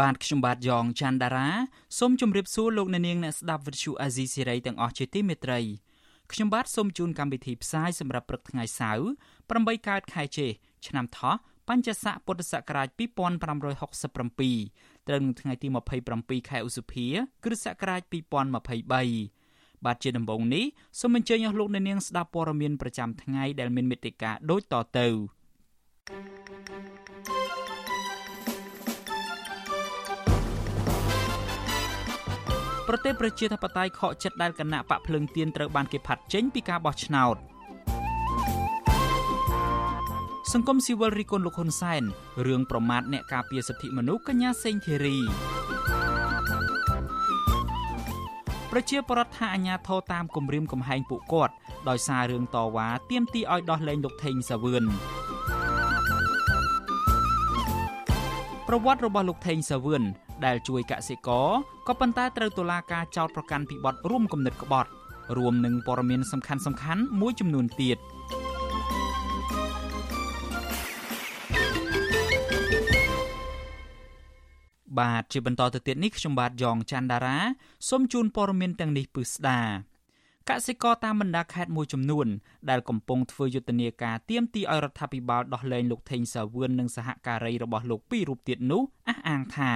បាទខ្ញុំបាទយ៉ងច័ន្ទដារាសូមជម្រាបសួរលោកអ្នកនាងអ្នកស្ដាប់វិទ្យុអាស៊ីសេរីទាំងអស់ជាទីមេត្រីខ្ញុំបាទសូមជូនកម្មវិធីផ្សាយសម្រាប់ព្រឹកថ្ងៃសៅរ៍8កើតខែចេឆ្នាំថោះបញ្ញស័កពុទ្ធសករាជ2567ត្រូវនឹងថ្ងៃទី27ខែឧសភាគ្រិស្តសករាជ2023បាទជាដំបូងនេះសូមអញ្ជើញអស់លោកអ្នកនាងស្ដាប់ព័ត៌មានប្រចាំថ្ងៃដែលមានមេត្តាដូចតទៅ ប្រទេសប្រជាធិបតេយ្យខកចិត្តដែលគណៈបកភ្លឹងទៀនត្រូវបានគេផាត់ចេញពីការបោះឆ្នោតសង្គមស៊ីវិលរីគុណលោកហ៊ុនសែនរឿងប្រមាថអ្នកការពារសិទ្ធិមនុស្សកញ្ញាសេងធីរីប្រជាប្រដ្ឋថាអាញាធរតាមគម្រាមកំហែងពួកគាត់ដោយសាររឿងតវ៉ាទាមទារឲ្យដោះលែងលោកថេងសាវឿនប្រវត្តិរបស់លោកថេងសាវឿន ដែលជួយកសិករក៏ប៉ុន្តែត្រូវតុលាការចោទប្រកាន់ពីបទរួមគំនិតក្បត់រួមនឹងព័ត៌មានសំខាន់ៗមួយចំនួនទៀត។បាទជាបន្តទៅទៀតនេះខ្ញុំបាទយ៉ងច័ន្ទដារាសូមជូនព័ត៌មានទាំងនេះពឺស្ដាកសិករតាមបណ្ដាខេត្តមួយចំនួនដែលកំពុងធ្វើយុទ្ធនាការទាមទារឲ្យរដ្ឋាភិបាលដោះលែងលោកថេងសាវឿននិងសហការីរបស់លោកពីររូបទៀតនោះអះអាងថា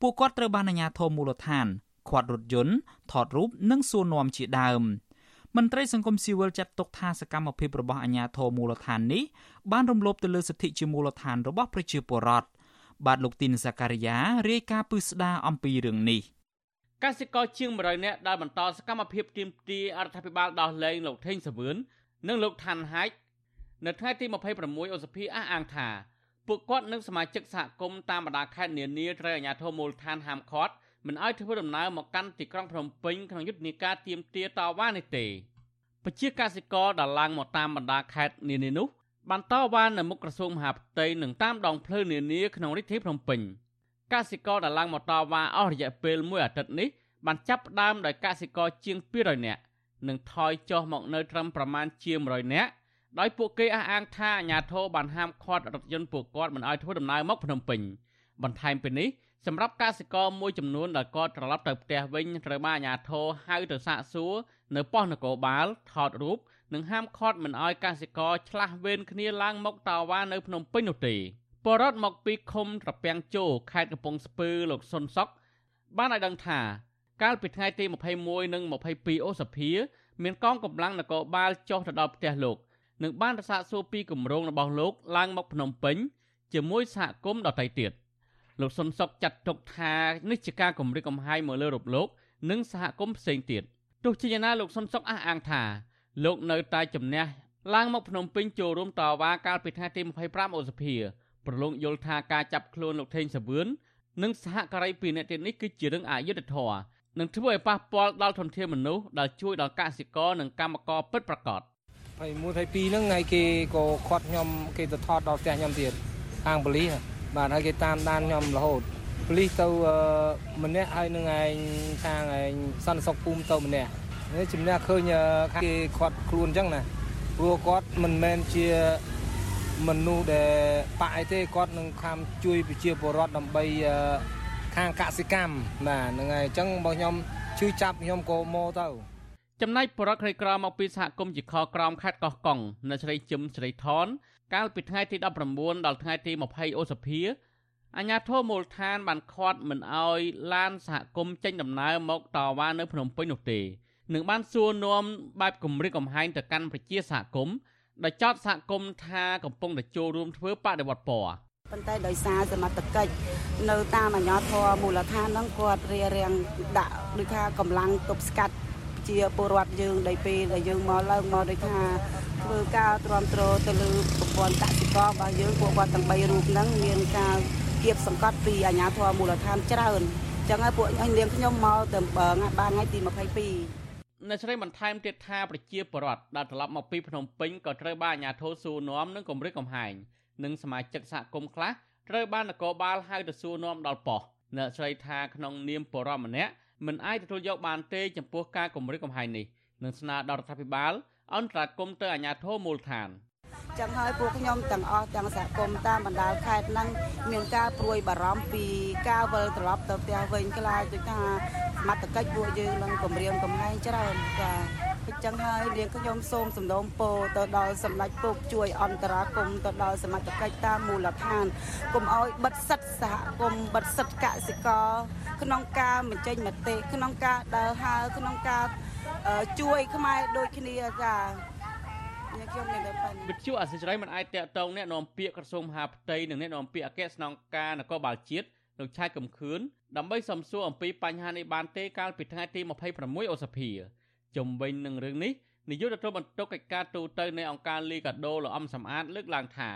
ពួកគាត់ត្រូវបានអាជ្ញាធរមូលដ្ឋានខាត់រថយន្តថតរូបនិងសួរនាំជាដើមមន្ត្រីសង្គមស៊ីវិលចាត់ទុកថាសកម្មភាពរបស់អាជ្ញាធរមូលដ្ឋាននេះបានរំលោភទៅលើសិទ្ធិជាមូលដ្ឋានរបស់ប្រជាពលរដ្ឋបាទលោកទីនសាការីយ៉ារាយការណ៍ពឹស្ដារអំពីរឿងនេះកសិករជាង100នាក់ដែលបន្តសកម្មភាពទាមទារអរដ្ឋាភិបាលដោះលែងលោកថេងសាវឿននិងលោកឋានហាច់នៅថ្ងៃទី26ឧសភាអះអាងថា ពួកគាត់និងសមាជិកសហគមន៍តាមបណ្ដាខេត្តនានាត្រូវអាជ្ញាធរមូលដ្ឋានហាមឃាត់មិនឲ្យធ្វើដំណើរមកកាន់ទីក្រុងភ្នំពេញក្នុងយុទ្ធនាការទាមទារតវ៉ានេះទេពជាកសិករដែលឡើងមកតាមបណ្ដាខេត្តនានានោះបានតវ៉ានៅមុខក្រសួងមហាផ្ទៃនិងតាមដងផ្លូវនានាក្នុងរាជធានីភ្នំពេញកសិករដែលឡើងមកតវ៉ាអស់រយៈពេលមួយអាទិត្យនេះបានចាប់ផ្ដើមដោយកសិករជាង200នាក់និងថយចុះមកនៅត្រឹមប្រមាណជា100នាក់ ដោយពួកគេអះអាងថាអាជ្ញាធរបានហាមឃាត់រថយន្តពួកគាត់មិនឲ្យធ្វើដំណើរមកភ្នំពេញបន្ថែមពីនេះសម្រាប់កសិករមួយចំនួនដែលគាត់ត្រឡប់ទៅផ្ទះវិញត្រូវបានអាជ្ញាធរហៅទៅសាកសួរនៅប៉ុស្តិ៍នគរបាលថតរូបនិងហាមឃាត់មិនឲ្យកសិករឆ្លាស់វេនគ្នាឡើងមកតវ៉ានៅភ្នំពេញនោះទេបរតមកពីឃុំត្រពាំងជោខេត្តកំពង់ស្ពឺលោកសុនសុក បានឲ្យដឹងថាកាលពីថ្ងៃទី21និង22អូសភា មានកងកម្លាំងនគរបាលចុះទៅដល់ផ្ទះលោក និងបានរសាកសួរពីគម្រោងរបស់លោកឡើងមកភ្នំពេញជាមួយសហគមន៍ដទៃទៀតលោកសុនសុកចាត់ទុកថានេះជាការគម្រិតកំហែងមកលើរូបលោកនិងសហគមន៍ផ្សេងទៀតទោះជាយ៉ាងណាលោកសុនសុកអះអាងថាលោកនៅតែជំនះឡើងមកភ្នំពេញចូលរួមតវ៉ាកាលពីថ្ងៃទី25ឧសភាប្រឡងយល់ថាការចាប់ខ្លួនលោកថេងសាវឿននិងសហការីពីរនាក់ទៀតនេះគឺជារឿងអយុត្តិធម៌នឹងធ្វើឲ្យប៉ះពាល់ដល់ធនធានមនុស្សដែលជួយដល់កសិករនិងកម្មករពិតប្រាកដ 21 22ហ្នឹងថ្ងៃគេក៏ខាត់ខ្ញុំគេទៅថតដល់ផ្ទះខ្ញុំទៀតខាងប៉ូលីសបាទហើយគេតាមដានខ្ញុំរហូតប៉ូលីសទៅម្នាក់ហើយនឹងឯងខាងឯងសន្តិសុខភូមិទៅម្នាក់នេះជំនះឃើញគេខាត់ខ្លួនអញ្ចឹងណាព្រោះគាត់មិនមែនជាមនុស្សដែលបាក់អីទេគាត់នឹងខំជួយប្រជាពលរដ្ឋដើម្បីខាងកសិកម្មណាហ្នឹងហើយអញ្ចឹងបើខ្ញុំជឿចាប់ខ្ញុំក៏មកទៅ ចំណែកបរិវត្តក្រីក្រមកពីសហគមន៍ជាខក្រមខេត្តកោះកុងនៅស្រីជឹមស្រីថនកាលពីថ្ងៃទី19ដល់ថ្ងៃទី20អូសភាអាជ្ញាធរមូលដ្ឋានបានខាត់មិនអោយឡានសហគមន៍ចេញដំណើរមកតវ៉ានៅភ្នំពេញនោះទេនឹងបានសួរនាំបែបគម្រិតកំហែងទៅកាន់ប្រជាសហគមន៍ដែលចោទសហគមន៍ថាកំពុងតែចូលរួមធ្វើបដិវត្តពណ៌ប៉ុន្តែដោយសារសមត្ថកិច្ចនៅតាមអាជ្ញាធរមូលដ្ឋានហ្នឹងគាត់រៀបរៀងដាក់ដូចថាកម្លាំងទប់ស្កាត់ ជាពលរដ្ឋយើងដោយពេលដែលយើងមកឡើងមកដូចថាធ្វើការទ្រាំទ្រទៅលើប្រព័ន្ធកសិកររបស់យើងពួកគាត់ទាំង3រូបហ្នឹងមានការគៀបសង្កត់ពីអាជ្ញាធរមូលដ្ឋានច្រើនចឹងហើយពួកអញនាងខ្ញុំមកទៅបានថ្ងៃទី22អ្នកស្រីបន្ថែមទៀតថាប្រជាពលរដ្ឋដែលត្រឡប់មកពីភ្នំពេញក៏ត្រូវបានអាជ្ញាធរសួរនាំនិងគម្រិតកំហែងនិងសមាជិកសហគមន៍ខ្លះត្រូវបាននគរបាលហៅទៅសួរនាំដល់ប៉ុស្តិ៍អ្នកស្រីថាក្នុងនាមពលរដ្ឋម្នាក់ មិនអាចទទួលយកបានទេចំពោះការគម្រិតកំហែងនេះនឹងស្នើដល់រដ្ឋាភិបាលអន្តរាគមន៍ទៅអាជ្ញាធរមូលដ្ឋានចឹងហើយពួកខ្ញុំទាំងអស់ទាំងសហគមន៍តាមបណ្ដាខេត្តហ្នឹងមានការព្រួយបារម្ភពីការវិលត្រឡប់ទៅផ្ទះវិញខ្លាចដូចថាសមត្ថកិច្ចពួកយើងនឹងគម្រាមកំហែងច្រើនចា អញ្ចឹងហើយនាងខ្ញុំសូមសំណូមពរទៅដល់សម្ដេចពុកជួយអន្តរាគមទៅដល់សមាជិកតាមមូលដ្ឋានកុំឲ្យបិទសិទ្ធសហគមន៍បិទសិទ្ធកសិករក្នុងការបញ្ចេញមតិក្នុងការដើរហើរក្នុងការជួយខ្មែរដូចគ្នាចាខ្ញុំមានតែបញ្ហាវិទ្យុអសិរ័យមិនអាចតាក់ទងអ្នកនាំពាក្យក្រសួងមហាផ្ទៃនិងអ្នកនាំពាក្យអគ្គស្នងការនគរបាលជាតិលោកឆៃកំខឿនដើម្បីសំសួរអំពីបញ្ហានេះបានទេកាលពីថ្ងៃទី26ឧសភា ជំវិញនឹងរឿងនេះនាយកទទួលបន្ទុកកិច្ចការទូតនៃអង្គការលីកាដូលោកអំសំអាតលើកឡើងថា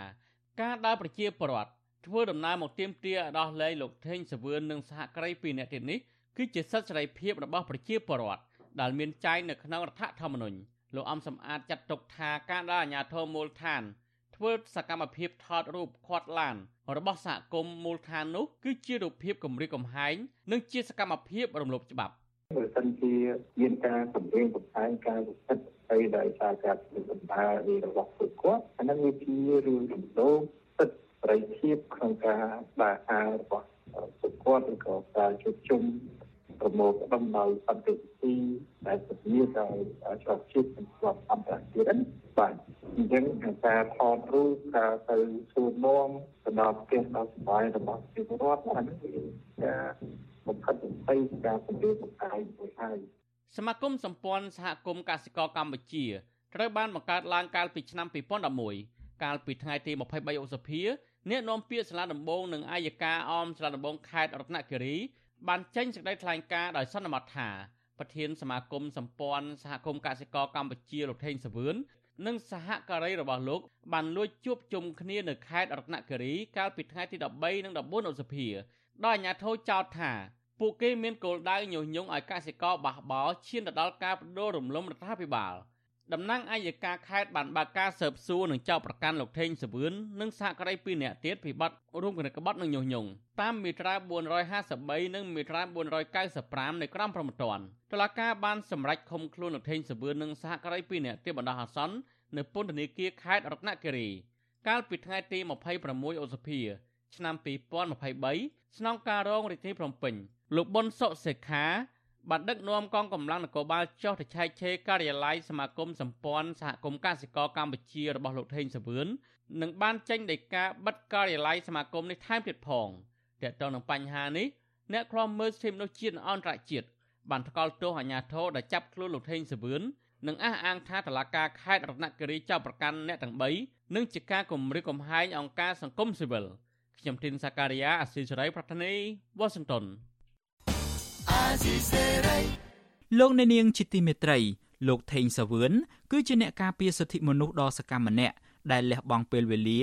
ការដើរប្រជាពលរដ្ឋធ្វើដំណើរមកទៀមទាដោះលែងលោកថេងសវឿននិងសហការីពីរនាក់ទៀតនេះគឺជាសិទ្ធិសេរីភាពរបស់ប្រជាពលរដ្ឋដែលមានចែងនៅក្នុងរដ្ឋធម្មនុញ្ញលោកអំសំអាតចាត់ទុកថាការដែលអាជ្ញាធរមូលដ្ឋានធ្វើសកម្មភាពថតរូបខាត់ឡានរបស់សហគមន៍មូលដ្ឋាននោះគឺជារូបភាពគម្រិតកំហែងនិងជាសកម្មភាពរំលោភច្បាប់ បើសិនជាមានការសម្ដែងបង្ហាញការវិសិទ្ធហើយដោយសារការធ្វើដំណើររបស់ពួកគាត់អានឹងវាជារឿងរំលោភសិទ្ធិសេរីភាពក្នុងការដើរហើររបស់ពួកគាត់ឬក៏ការជួបជុំប្រមូលផ្ដុំដោយសន្តិវិធីដែលពធាដោយច្រកជាតិនិងស្របអន្តរជាតិបាទអញ្ចឹងការថតរូបការទៅសួរនាំទៅដល់ផ្ទះដល់សុបាយរបស់ជីវរដ្ឋអានេះការ បំផិតបំភ័យការពន្យាបង្កាយមួយហើយសមាគមសម្ព័ន្ធសហគមន៍កសិករកម្ពុជាត្រូវបានបង្កើតឡើងកាលពីឆ្នាំ2011កាលពីថ្ងៃទី23ឧសភាអ្នកនាំពាក្យសាលាដំបងនិងអាយកាអមសាលាដំបងខេត្តរតនគិរីបានចេញសេចក្តីថ្លែងការណ៍ដោយសន្មតថាប្រធានសមាគមសម្ព័ន្ធសហគមន៍កសិករកម្ពុជាលោកថេងសវឿននិងសហការីរបស់លោកបានលួចជួបជុំគ្នានៅខេត្តរតនគិរីកាលពីថ្ងៃទី13និង14ឧសភា ដោយអាជ្ញាធរចោទថាពួកគេមានគោលដៅញុះញង់ឲ្យកសិករបះបោឈានទៅដល់ការបដូររំលំរដ្ឋាភិបាល។តំណាងអัยការខេត្តបានបើកការស៊ើបសួរនិងចោទប្រកាន់លោកថេងសវឿននិងសហការី2នាក់ទៀតពីបទរួមគំនិតក្បត់និងញុះញង់តាមមាត្រា453និងមាត្រា495នៃក្រមព្រហ្មទណ្ឌតុលាការបានសម្រេចឃុំខ្លួនលោកថេងសវឿននិងសហការី2នាក់ទៀតបណ្ដោះអាសន្ននៅពន្ធនាគារខេត្តរតនគិរីកាលពីថ្ងៃទី26ឧសភា ឆ្នាំ2023ស្នងការរងរាជធានីភ្នំពេញលោកប៊ុនសុសេខាបានដឹកនាំកងកម្លាំងនគរបាលចុះទៅឆែកឆេរការិយាល័យសមាគមសម្ព័ន្ធសហគមន៍កសិករកម្ពុជារបស់លោកថេងសវឿននិងបានចេញដីកាបិទការិយាល័យសមាគមនេះថែមទៀតផងទាក់ទងនឹងបញ្ហានេះអ្នកខ្លាំមើលសិទ្ធិមនុស្សជាតិអន្តរជាតិបានថ្កោលទោសអាជ្ញាធរដែលចាប់ខ្លួនលោកថេងសវឿននិងអះអាងថាតឡាការខេត្តរតនគិរីចាប់ប្រកាន់អ្នកទាំង3និងជាការគំរាមកំហែងអង្គការសង្គមស៊ីវិល ខ្ញុំធីនសាការីយ៉ាអស៊ីសេរីប្រធានីវ៉ាស៊ីនតោនលោកអ្នកនាងជាទីមេត្រីលោកថេងសាវឿនគឺជាអ្នកការពារសិទ្ធិមនុស្សដ៏សកម្មម្នាក់ដែលលះបង់ពេលវេលា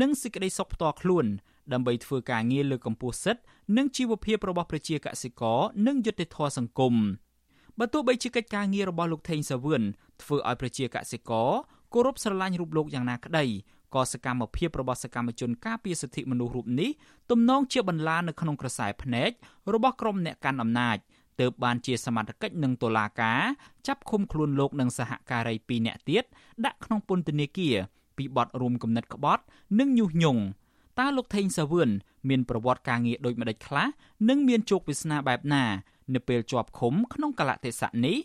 និងសេចក្តីសុខផ្ទាល់ខ្លួនដើម្បីធ្វើការងារលើកម្ពស់សិទ្ធិនិងជីវភាពរបស់ប្រជាកសិករនិងយុត្តិធម៌សង្គមបើទោះបីជាកិច្ចការងាររបស់លោកថេងសាវឿនធ្វើឲ្យប្រជាកសិករគោរពស្រឡាញ់រូបលោកយ៉ាងណាក្តី ក៏សកម្មភាពរបស់សកម្មជនការពារសិទ្ធិមនុស្សរូបនេះទំនងជាបន្លានៅក្នុងក្រសែភ្នែករបស់ក្រុមអ្នកកាន់អំណាចទើបបានជាសមត្ថកិច្ចនឹងតុលាការចាប់ឃុំខ្លួនលោកនិងសហការី2នាក់ទៀតដាក់ក្នុងពន្ធនាគារពីបទរួមគំនិតក្បត់និងញុះញង់តើលោកថេងសាវឿនមានប្រវត្តិការងារដូចម្ដេចខ្លះនិងមានជោគវាសនាបែបណា នៅពេលជាប់ឃុំក្នុងកលៈទេសៈនេះ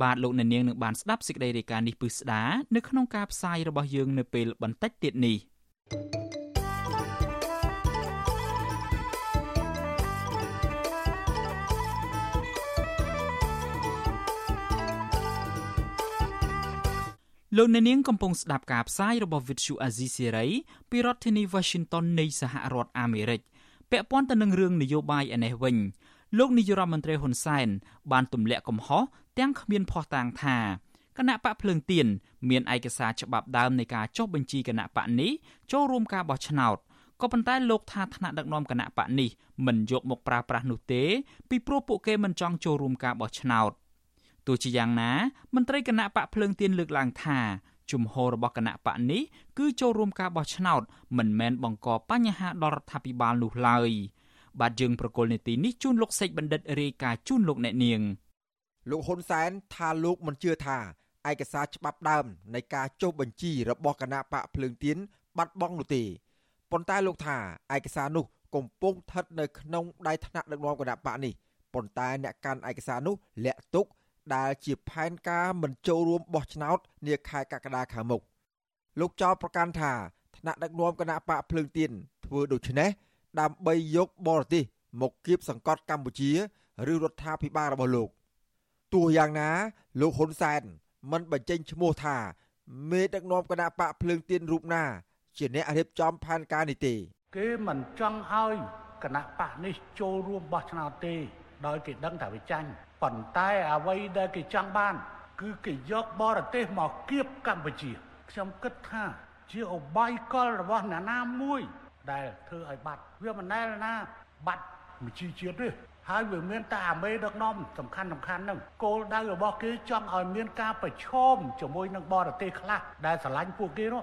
បាទលោកអ្នកនាងនឹងបានស្ដាប់សេចក្តីរាយការណ៍នេះពឹស្ដានៅក្នុងការផ្សាយរបស់យើងនៅពេលបន្តិចទៀតនេះលោកអ្នកនាងកំពុងស្ដាប់ការផ្សាយរបស់ Vuthu Azizi Serai ពីរដ្ឋធានី Washington នៃសហរដ្ឋអាមេរិកពាក់ព័ន្ធទៅនឹងរឿងនយោបាយឯនេះវិញ លោកនាយរដ្ឋមន្ត្រីហ៊ុនសែនបានទម្លាក់កំហុសទាំងគ្មានភ័ស្តុតាងថាគណៈបកភ្លើងទៀនមានឯកសារច្បាប់ដើមនៃការចុះបញ្ជីគណៈបកនេះចូលរួមការបោះឆ្នោតក៏ប៉ុន្តែលោកថាថ្នាក់ដឹកនាំគណៈបកនេះមិនយកមកប្រើប្រាស់នោះទេ ពីព្រោះពួកគេមិនចង់ចូលរួមការបោះឆ្នោតទោះជាយ៉ាងណាមន្ត្រីគណៈបកភ្លើងទៀនលើកឡើងថាជំហររបស់គណៈបកនេះគឺចូលរួមការបោះឆ្នោតមិនមែនបង្កបញ្ហាដល់រដ្ឋាភិបាលនោះឡើយ បាទយើងប្រកុលនីតិនេះជូនលោកសេចបណ្ឌិតរាយការណ៍ជូនលោកអ្នកនាងលោកហ៊ុនសែនថាលោកមិនជឿថាឯកសារច្បាប់ដើមនៃការចុះបញ្ជីរបស់គណៈបកភ្លើងទៀនបាត់បង់នោះទេប៉ុន្តែលោកថាឯកសារនោះកំពុងស្ថិតនៅក្នុងដៃថ្នាក់ដឹកនាំគណៈបកនេះប៉ុន្តែអ្នកកាន់ឯកសារនោះលាក់ទុកដែលជាផែនការមិនចូលរួមបោះឆ្នោតនាខែកក្កដាខាងមុខលោកចោទប្រកាន់ថាថ្នាក់ដឹកនាំគណៈបកភ្លើងទៀនធ្វើដូច្នេះ ដើម្បីយកបរទេសមកគៀបសង្កត់កម្ពុជាឬរដ្ឋាភិបាលរបស់លោកទោះយ៉ាងណាលោកហ៊ុនសែនមិនបញ្ចេញឈ្មោះថាមេដឹកនាំគណៈបកភ្លើងទៀនរូបណា ជាអ្នករៀបចំផែនការនេះទេគេមិនចង់ឲ្យគណៈបកនេះចូលរួមបោះឆ្នោតទេ ដោយគេដឹងថាវាចាញ់ប៉ុន្តែអ្វីដែលគេចង់បាន គឺគេយកបរទេសមកគៀបកម្ពុជាខ្ញុំគិតថា ជាអបាយកលរបស់អ្នកណាមួយ ដែលធ្វើឲ្យបាត់វាមិនដែលណាបាត់មជីជាតិទេហើយវាមានតែអាមេដឹកនាំសំខាន់សំខាន់ហ្នឹងគោលដៅរបស់គេចង់ឲ្យមានការប្រឈមជាមួយនឹងបរទេសខ្លះដែលស្រឡាញ់ពួកគេនោះ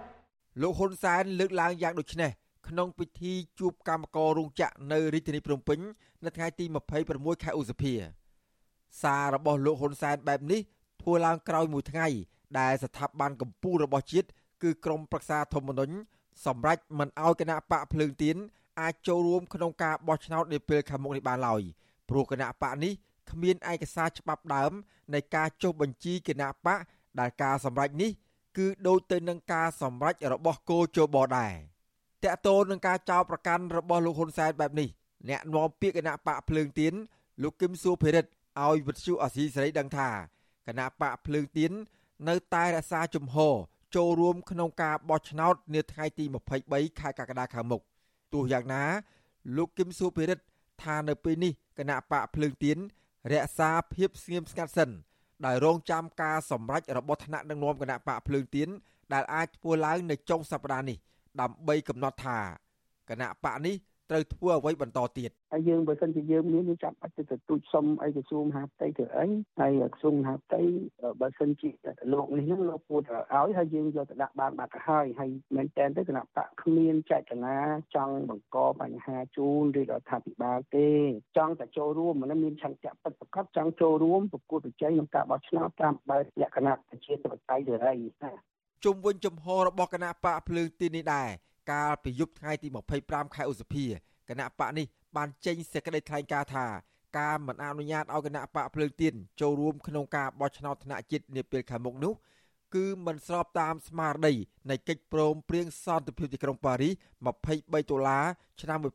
លោកហ៊ុនសែនលើកឡើងយ៉ាងដូចនេះក្នុងពិធីជួបកម្មកររោងចក្រនៅរាជធានីភ្នំពេញនៅថ្ងៃទី26ខែឧសភាសាររបស់លោកហ៊ុនសែនបែបនេះធ្វើឡើងក្រោយមួយថ្ងៃដែលស្ថាប័នកម្ពុជារបស់ជាតិគឺក្រមប្រឹក្សាធម្មនុញ្ញ សម្រេចមិនអោយគណៈបកភ្លើងទៀនអាចចូលរួមក្នុងការបោះឆ្នោតនាពេលខាងមុខនេះបានឡើយព្រោះគណៈបកនេះគ្មានឯកសារច្បាប់ដើមនៃការចុះបញ្ជីគណៈបកដែលការសម្រេចនេះគឺដូចទៅនឹងការសម្រេចរបស់គោជបដែរតកតូននឹងការចោទប្រកាន់របស់លោកហ៊ុនសែនបែបនេះអ្នកនាំពាក្យគណៈបកភ្លើងទៀនលោកគឹមសួភិរិទ្ធឲ្យវិទ្យុអសីសេរីដឹងថាគណៈបកភ្លើងទៀននៅតែរក្សាជំហរ ចូលរួមក្នុងការបោះឆ្នោតនាថ្ងៃទី23ខែកក្កដាខាងមុខទោះយ៉ាងណាលោកគឹមសុភិរិទ្ធថានៅពេលនេះគណៈបកភ្លើងទៀនរក្សាភាពស្ងៀមស្ងាត់សិនដោយរងចាំការសម្រេចរបស់ថ្នាក់ដឹកនាំគណៈបកភ្លើងទៀនដែលអាចធ្វើឡើងនៅចុងសប្តាហ៍នេះដើម្បីកំណត់ថាគណៈបកនេះ ត្រូវធ្វើអ្វីបន្តទៀតហើយយើងបើសិនជាយើងមានយើងចាំបាច់ទៅទូចសុំអីក្រសួងមហាផ្ទៃធ្វើអីហើយក្រសួងមហាផ្ទៃបើសិនជាលោកនេះហ្នឹងលោកពួតឲ្យហើយយើងយកទៅដាក់បានបាត់ទៅហើយហើយមែនតើទៅគណៈបកគ្មានចេតនាចង់បង្កបញ្ហាជូនឬរដ្ឋាភិបាលទេចង់តែចូលរួមមិនមានឆន្ទៈពិតប្រាកដចង់ចូលរួមប្រគួតប្រជែងក្នុងការបោះឆ្នោតតាមបែបលក្ខណៈប្រជាធិបតេយ្យសេរីណាជុំវិញជំហររបស់គណៈបកភ្លើងទីនេះដែរ កាលពីយប់ថ្ងៃទី25ខែឧសភាគណៈបកនេះបានចេញសេចក្តីថ្លែងការណ៍ថាការមិនអនុញ្ញាតឲ្យគណៈបកភ្លើងទៀនចូលរួមក្នុងការបោះឆ្នោតថ្នាក់ជាតិនាពេលខាងមុខនោះគឺមិនស្របតាមស្មារតីនៃកិច្ចព្រមព្រៀងសន្តិភាពទីក្រុងប៉ារីស23ដុល្លារឆ្នាំ1991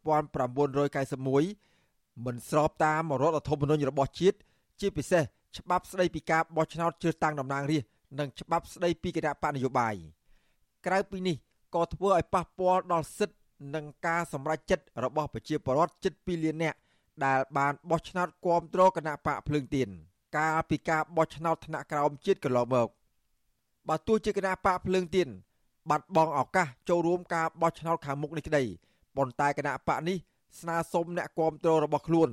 មិនស្របតាមរដ្ឋធម្មនុញ្ញរបស់ជាតិជាពិសេសច្បាប់ស្តីពីការបោះឆ្នោតជ្រើសតាំងតំណាងរាស្ត្រនិងច្បាប់ស្តីពីគណៈបកនយោបាយក្រៅពីនេះ ក៏ធ្វើឲ្យប៉ះពាល់ដល់សិទ្ធិនិងការសម្រេចចិត្តរបស់ប្រជាពលរដ្ឋជិត2លាននាក់ដែលបានបោះឆ្នោតគាំទ្រគណៈបកភ្លើងទៀនកាលពីការបោះឆ្នោតថ្នាក់ក្រោមជាតិកន្លងមកបើទោះជាគណៈបកភ្លើងទៀនបាត់បង់ឱកាសចូលរួមការបោះឆ្នោតខាងមុខនេះក្តីប៉ុន្តែគណៈបកនេះស្នើសុំអ្នកគាំទ្ររបស់ខ្លួន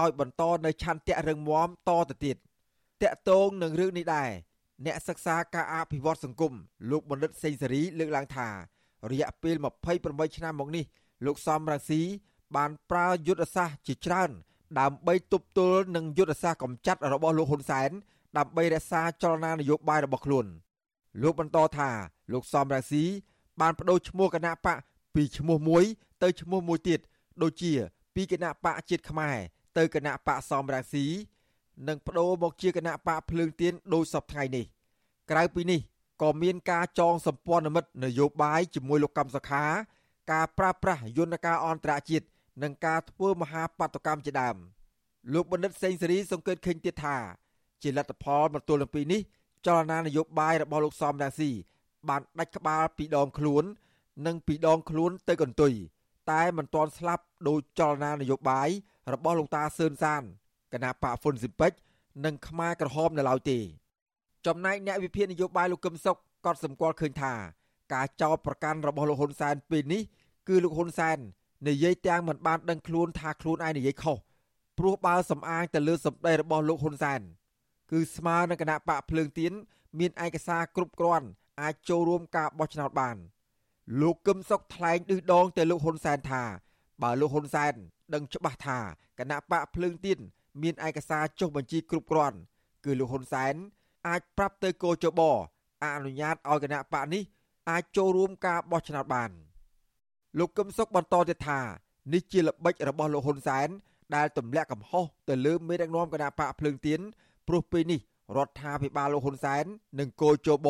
ឲ្យបន្តនៅឆន្ទៈរឹងមាំតទៅទៀតតកតងនឹងរឿងនេះដែរអ្នកសិក្សាការអភិវឌ្ឍសង្គមលោកបណ្ឌិតសេងសេរីលើកឡើងថា រយៈពេល28ឆ្នាំមកនេះលោកសំរាស៊ីបានប្រើយុទ្ធសាស្ត្រជាច្រើន ដើម្បីទប់ទល់នឹងយុទ្ធសាស្ត្រកម្ចាត់របស់លោកហ៊ុនសែនដើម្បីរក្សាចលនានយោបាយរបស់ខ្លួនលោកបន្តថាលោកសំរាស៊ីបានបដូរឈ្មោះគណៈបកពីឈ្មោះមួយ ទៅឈ្មោះមួយទៀតដូចជា ពីគណៈបកជាតិខ្មែរទៅគណៈបកសំរាស៊ីនិងបដូរមកជាគណៈបកភ្លើងទៀនដោយសពថ្ងៃនេះ ក្រៅពីនេះ ក៏មានការចងសម្ព័ន្ធមិត្តនយោបាយជាមួយលោកកម្មសខា ការប្រាស្រ័យយន្តការអន្តរជាតិនិងការធ្វើមហាបាតុកម្មជាដើមលោកបណ្ឌិតសេងសេរីសង្កេតឃើញទៀតថាជាលទ្ធផលមកទល់នឹងពេលនេះចលនានយោបាយរបស់លោកសំរាស៊ីបានដាច់ក្បាលពីដងខ្លួន និងពីដងខ្លួនទៅកន្ទុយតែមិនទាន់ស្លាប់ដោយចលនានយោបាយរបស់លោកតាសឿនសានគណៈបកហ្វុនស៊ីពេចនិងខ្មែរក្រហមនៅឡើយទេ ចំណែកអ្នកវិភាគនយោបាយលោកកឹមសុខក៏សម្គាល់ឃើញថាការចោទប្រកាន់របស់លោកហ៊ុនសែនពេលនេះគឺលោកហ៊ុនសែននិយាយទាំងមិនបានដឹងខ្លួនថាខ្លួនឯងនិយាយខុសព្រោះបើសំអាងទៅលើសម្ដីរបស់លោកហ៊ុនសែនគឺស្មើនឹងគណៈបកភ្លើងទៀនមានឯកសារគ្រប់គ្រាន់អាចចូលរួមការបោះឆ្នោតបាន លោកកឹមសុខថ្លែងឌឺដងទៅលោកហ៊ុនសែនថា បើលោកហ៊ុនសែនដឹងច្បាស់ថាគណៈបកភ្លើងទៀនមានឯកសារចុះបញ្ជីគ្រប់គ្រាន់គឺលោកហ៊ុនសែន អាចប្រាប់ទៅកោចបអនុញ្ញាតឲ្យគណៈបកនេះអាចចូលរួមការបោះឆ្នោតបានលោកកឹមសុខបន្តទៀតថានេះជាល្បិចរបស់លោកហ៊ុនសែនដែលទម្លាក់កំហុសទៅលើមេដឹកនាំគណៈបកភ្លើងទៀនព្រោះពេលនេះរដ្ឋាភិបាលលោកហ៊ុនសែននិងគយជប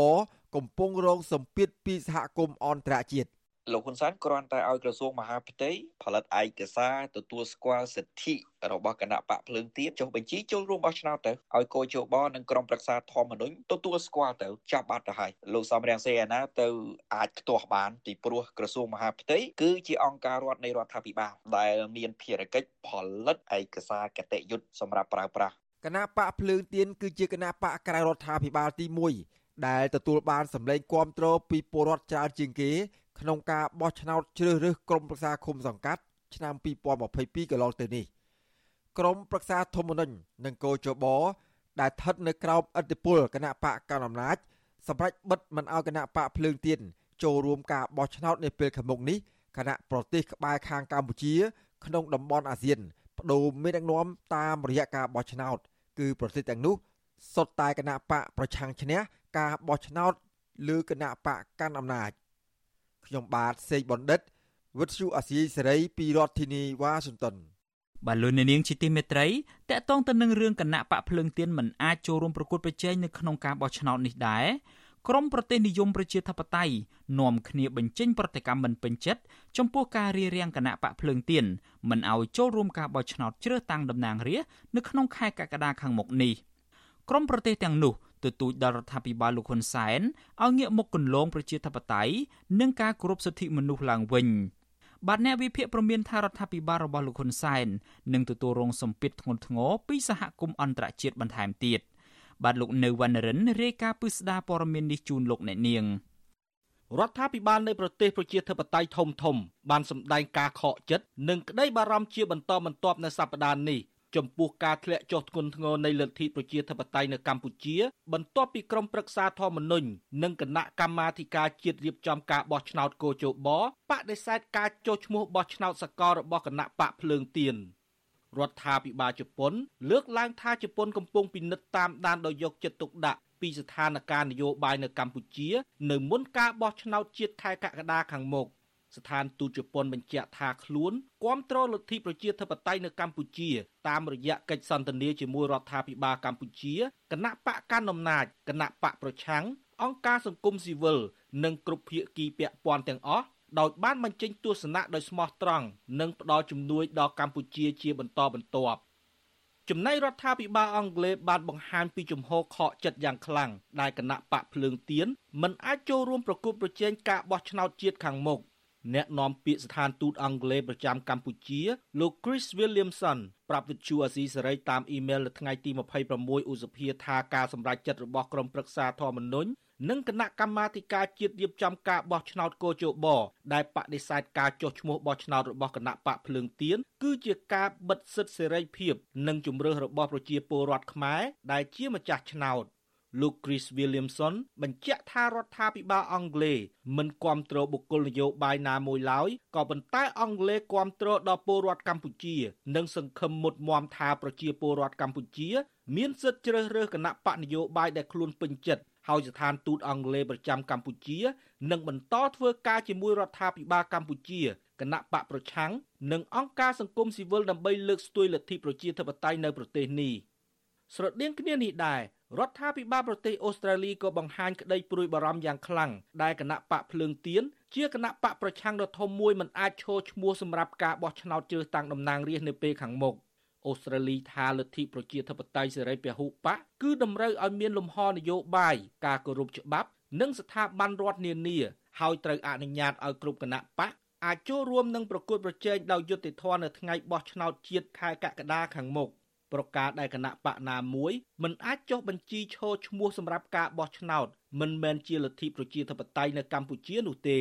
កំពុងរងសម្ពាធពីសហគមន៍អន្តរជាតិ លោកហ៊ុនសែនគ្រាន់តែឲ្យក្រសួងមហាផ្ទៃផលិតឯកសារទទួលស្គាល់សិទ្ធិរបស់គណៈបកភ្លើងទៀនចុះបញ្ជីចូលរួមបោះឆ្នោតទៅឲ្យកោជបនិងក្រុមប្រឹក្សាធម្មនុញ្ញទទួលស្គាល់ទៅចាប់បាត់ទៅហើយលោកសំរងសេអាណាទៅអាចខ្ទាស់បានពីព្រោះក្រសួងមហាផ្ទៃគឺជាអង្គការរដ្ឋនៃរដ្ឋាភិបាលដែលមានភារកិច្ចផលិតឯកសារគតិយុត្តសម្រាប់ប្រើប្រាស់គណៈបកភ្លើងទៀនគឺជាគណៈបកក្រៅរដ្ឋាភិបាលទី1ដែលទទួលបានសម្លេងគាំទ្រពីពលរដ្ឋច្រើនជាងគេ ក្នុងការបោះឆ្នោតជ្រើសរើសក្រុមប្រឹក្សាឃុំសង្កាត់ឆ្នាំ2022កន្លងទៅនេះក្រុមប្រឹក្សាធម្មនុញ្ញនិងកោជបដែលស្ថិតនៅក្រោមអធិបុលគណៈបកកណ្ដាលអំណាចសម្រាប់បិទមិនឲ្យគណៈបកភ្លើងទៀនចូលរួមការបោះឆ្នោតនាពេលខាងមុខនេះគណៈប្រទេសក្បែរខាងកម្ពុជា ក្នុងតំបន់អាស៊ានបដូរមេដឹកនាំតាមរយៈការបោះឆ្នោត គឺប្រទេសទាំងនោះសុទ្ធតែគណៈបកប្រឆាំងឈ្នះការបោះឆ្នោត លើគណៈបកកាន់អំណាច ខ្ញុំបាទសេកបណ្ឌិតវិទ្យុអាស៊ីសេរីពីរដ្ឋធានីវ៉ាស៊ីនតោនបាទលោកនាងជាទីមេត្រីតកតងទៅនឹងរឿងគណៈបកភ្លើងទៀនមិនអាចចូលរួមប្រកួតប្រជែងនៅក្នុងការបោះឆ្នោតនេះដែរក្រមប្រទេសនិយមប្រជាធិបតេយ្យនាំគ្នាបញ្ចេញប្រតិកម្មមិនពេញចិត្តចំពោះការរៀបរៀងគណៈបកភ្លើងទៀនមិនឲ្យចូលរួមការបោះឆ្នោតជ្រើសតាំងតំណាងរាស្ត្រនៅក្នុងខែកក្កដាខាងមុខនេះក្រមប្រទេសទាំងនោះ ទទូចដល់រដ្ឋាភិបាលលោកហ៊ុនសែនឲ្យងាកមុខគន្លងប្រជាធិបតេយ្យនិងការគោរពសិទ្ធិមនុស្សឡើងវិញបាទអ្នកវិភាគប្រមានថារដ្ឋាភិបាលរបស់លោកហ៊ុនសែននឹងទទួលរងសម្ពាធធ្ងន់ធ្ងរពីសហគមន៍អន្តរជាតិបន្ថែមទៀតបាទលោកនៅវណ្ណរិនរាយការណ៍ពីស្ដារព័ត៌មាននេះជូនលោកអ្នកនាងរដ្ឋាភិបាលនៃប្រទេសប្រជាធិបតេយ្យធំធំបានសម្ដែងការខកចិត្តនិងក្តីបារម្ភជាបន្តបន្ទាប់នៅសប្តាហ៍នេះ ចំពោះការធ្លាក់ចុះធ្ងន់ធ្ងរនៃលទ្ធិប្រជាធិបតេយ្យនៅកម្ពុជា បន្ទាប់ពីក្រុមប្រឹក្សាធម្មនុញ្ញនិងគណៈកម្មាធិការជាតិរៀបចំការបោះឆ្នោតកោជបបដិសេធការចុះឈ្មោះបោះឆ្នោតសកលរបស់គណៈបកភ្លើងទៀនរដ្ឋាភិបាលជប៉ុន លើកឡើងថាជប៉ុនកំពុងពិនិត្យតាមដានដោយយកចិត្តទុកដាក់ពីស្ថានភាពនយោបាយនៅកម្ពុជា នៅមុនការបោះឆ្នោតជាតិខែកក្កដាខាងមុខ ស្ថានទូតជប៉ុនបញ្ជាក់ថាខ្លួនគ្រប់គ្រងលទ្ធិប្រជាធិបតេយ្យនៅកម្ពុជាតាមរយៈកិច្ចសន្ទនាជាមួយរដ្ឋាភិបាលកម្ពុជាគណៈបកកណ្ដាលអំណាចគណៈបកប្រឆាំងអង្គការសង្គមស៊ីវិលនិងគ្រប់ភាគីពាក់ព័ន្ធទាំងអស់ដោយបានបញ្ចេញទស្សនៈដោយស្មោះត្រង់និងផ្ដល់ជំនួយដល់កម្ពុជាជាបន្តបន្ទាប់ចំណែករដ្ឋាភិបាលអង់គ្លេសបានបង្ហាញពីជំហរខកចិត្តយ៉ាងខ្លាំងដែលគណៈបកភ្លើងទៀនមិនអាចចូលរួមប្រគល់ប្រជែងការបោះឆ្នោតជាតិខាងមុខ អ្នកនាំពាក្យស្ថានទូតអង់គ្លេសប្រចាំកម្ពុជា លោក Chris Williamson ប្រាប់វិទ្យុអាស៊ីសេរីតាមអ៊ីមែលនៅថ្ងៃទី26ឧសភាថាការសម្រេចចិត្តរបស់ក្រុមប្រឹក្សាធម្មនុញ្ញនិងគណៈកម្មាធិការជាតិរៀបចំការបោះឆ្នោតកោជបដែលបដិសេធការចុះឈ្មោះបោះឆ្នោតរបស់គណៈបកភ្លើងទៀនគឺជាការបិទសិទ្ធិសេរីភាព និងជំរឿសរបស់ប្រជាពលរដ្ឋខ្មែរដែលជាម្ចាស់ឆ្នោត លោក Chris Williamson បញ្ជាក់ថារដ្ឋាភិបាលអង់គ្លេសមិនគ្រប់គ្រងបុគ្គលនយោបាយណាមួយឡើយក៏ប៉ុន្តែអង់គ្លេសគ្រប់គ្រងដល់ពលរដ្ឋកម្ពុជា និងសង្ឃឹមមុតមមថាប្រជាពលរដ្ឋកម្ពុជា មានសិទ្ធិជ្រើសរើសគណៈបកនយោបាយដែលខ្លួនពេញចិត្តហើយស្ថានទូតអង់គ្លេសប្រចាំកម្ពុជានឹងបន្តធ្វើការជាមួយរដ្ឋាភិបាលកម្ពុជាគណៈបកប្រឆាំងនិងអង្គការសង្គមស៊ីវិលដើម្បីលើកស្ទួយលទ្ធិប្រជាធិបតេយ្យនៅប្រទេសនេះស្រដៀងគ្នានេះដែរ រដ្ឋាភិបាលប្រទេសអូស្ត្រាលីក៏បង្ហាញក្តីព្រួយបារម្ភយ៉ាងខ្លាំងដែលគណៈបកភ្លើងទៀនជាគណៈបកប្រឆាំងដ៏ធំមួយមិនអាចឈរឈ្មោះសម្រាប់ការបោះឆ្នោតជ្រើសតាំងតំណាងរាស្ត្រនៅពេលខាងមុខអូស្ត្រាលីថាលទ្ធិប្រជាធិបតេយ្យសេរីពហុបកគឺតម្រូវឲ្យមានលំហនយោបាយការគោរពច្បាប់និងស្ថាប័នរដ្ឋនានាហើយត្រូវអនុញ្ញាតឲ្យគ្រប់គណៈបកអាចចូលរួមនឹងប្រកួតប្រជែងដោយយុត្តិធម៌នៅថ្ងៃបោះឆ្នោតជាតិខែកក្កដាខាងមុខ ប្រកាសដែលគណៈបកណាមួយមិនអាចចុះបញ្ជីឈរឈ្មោះសម្រាប់ការបោះឆ្នោតមិនមែនជាលទ្ធិប្រជាធិបតេយ្យនៅកម្ពុជានោះទេ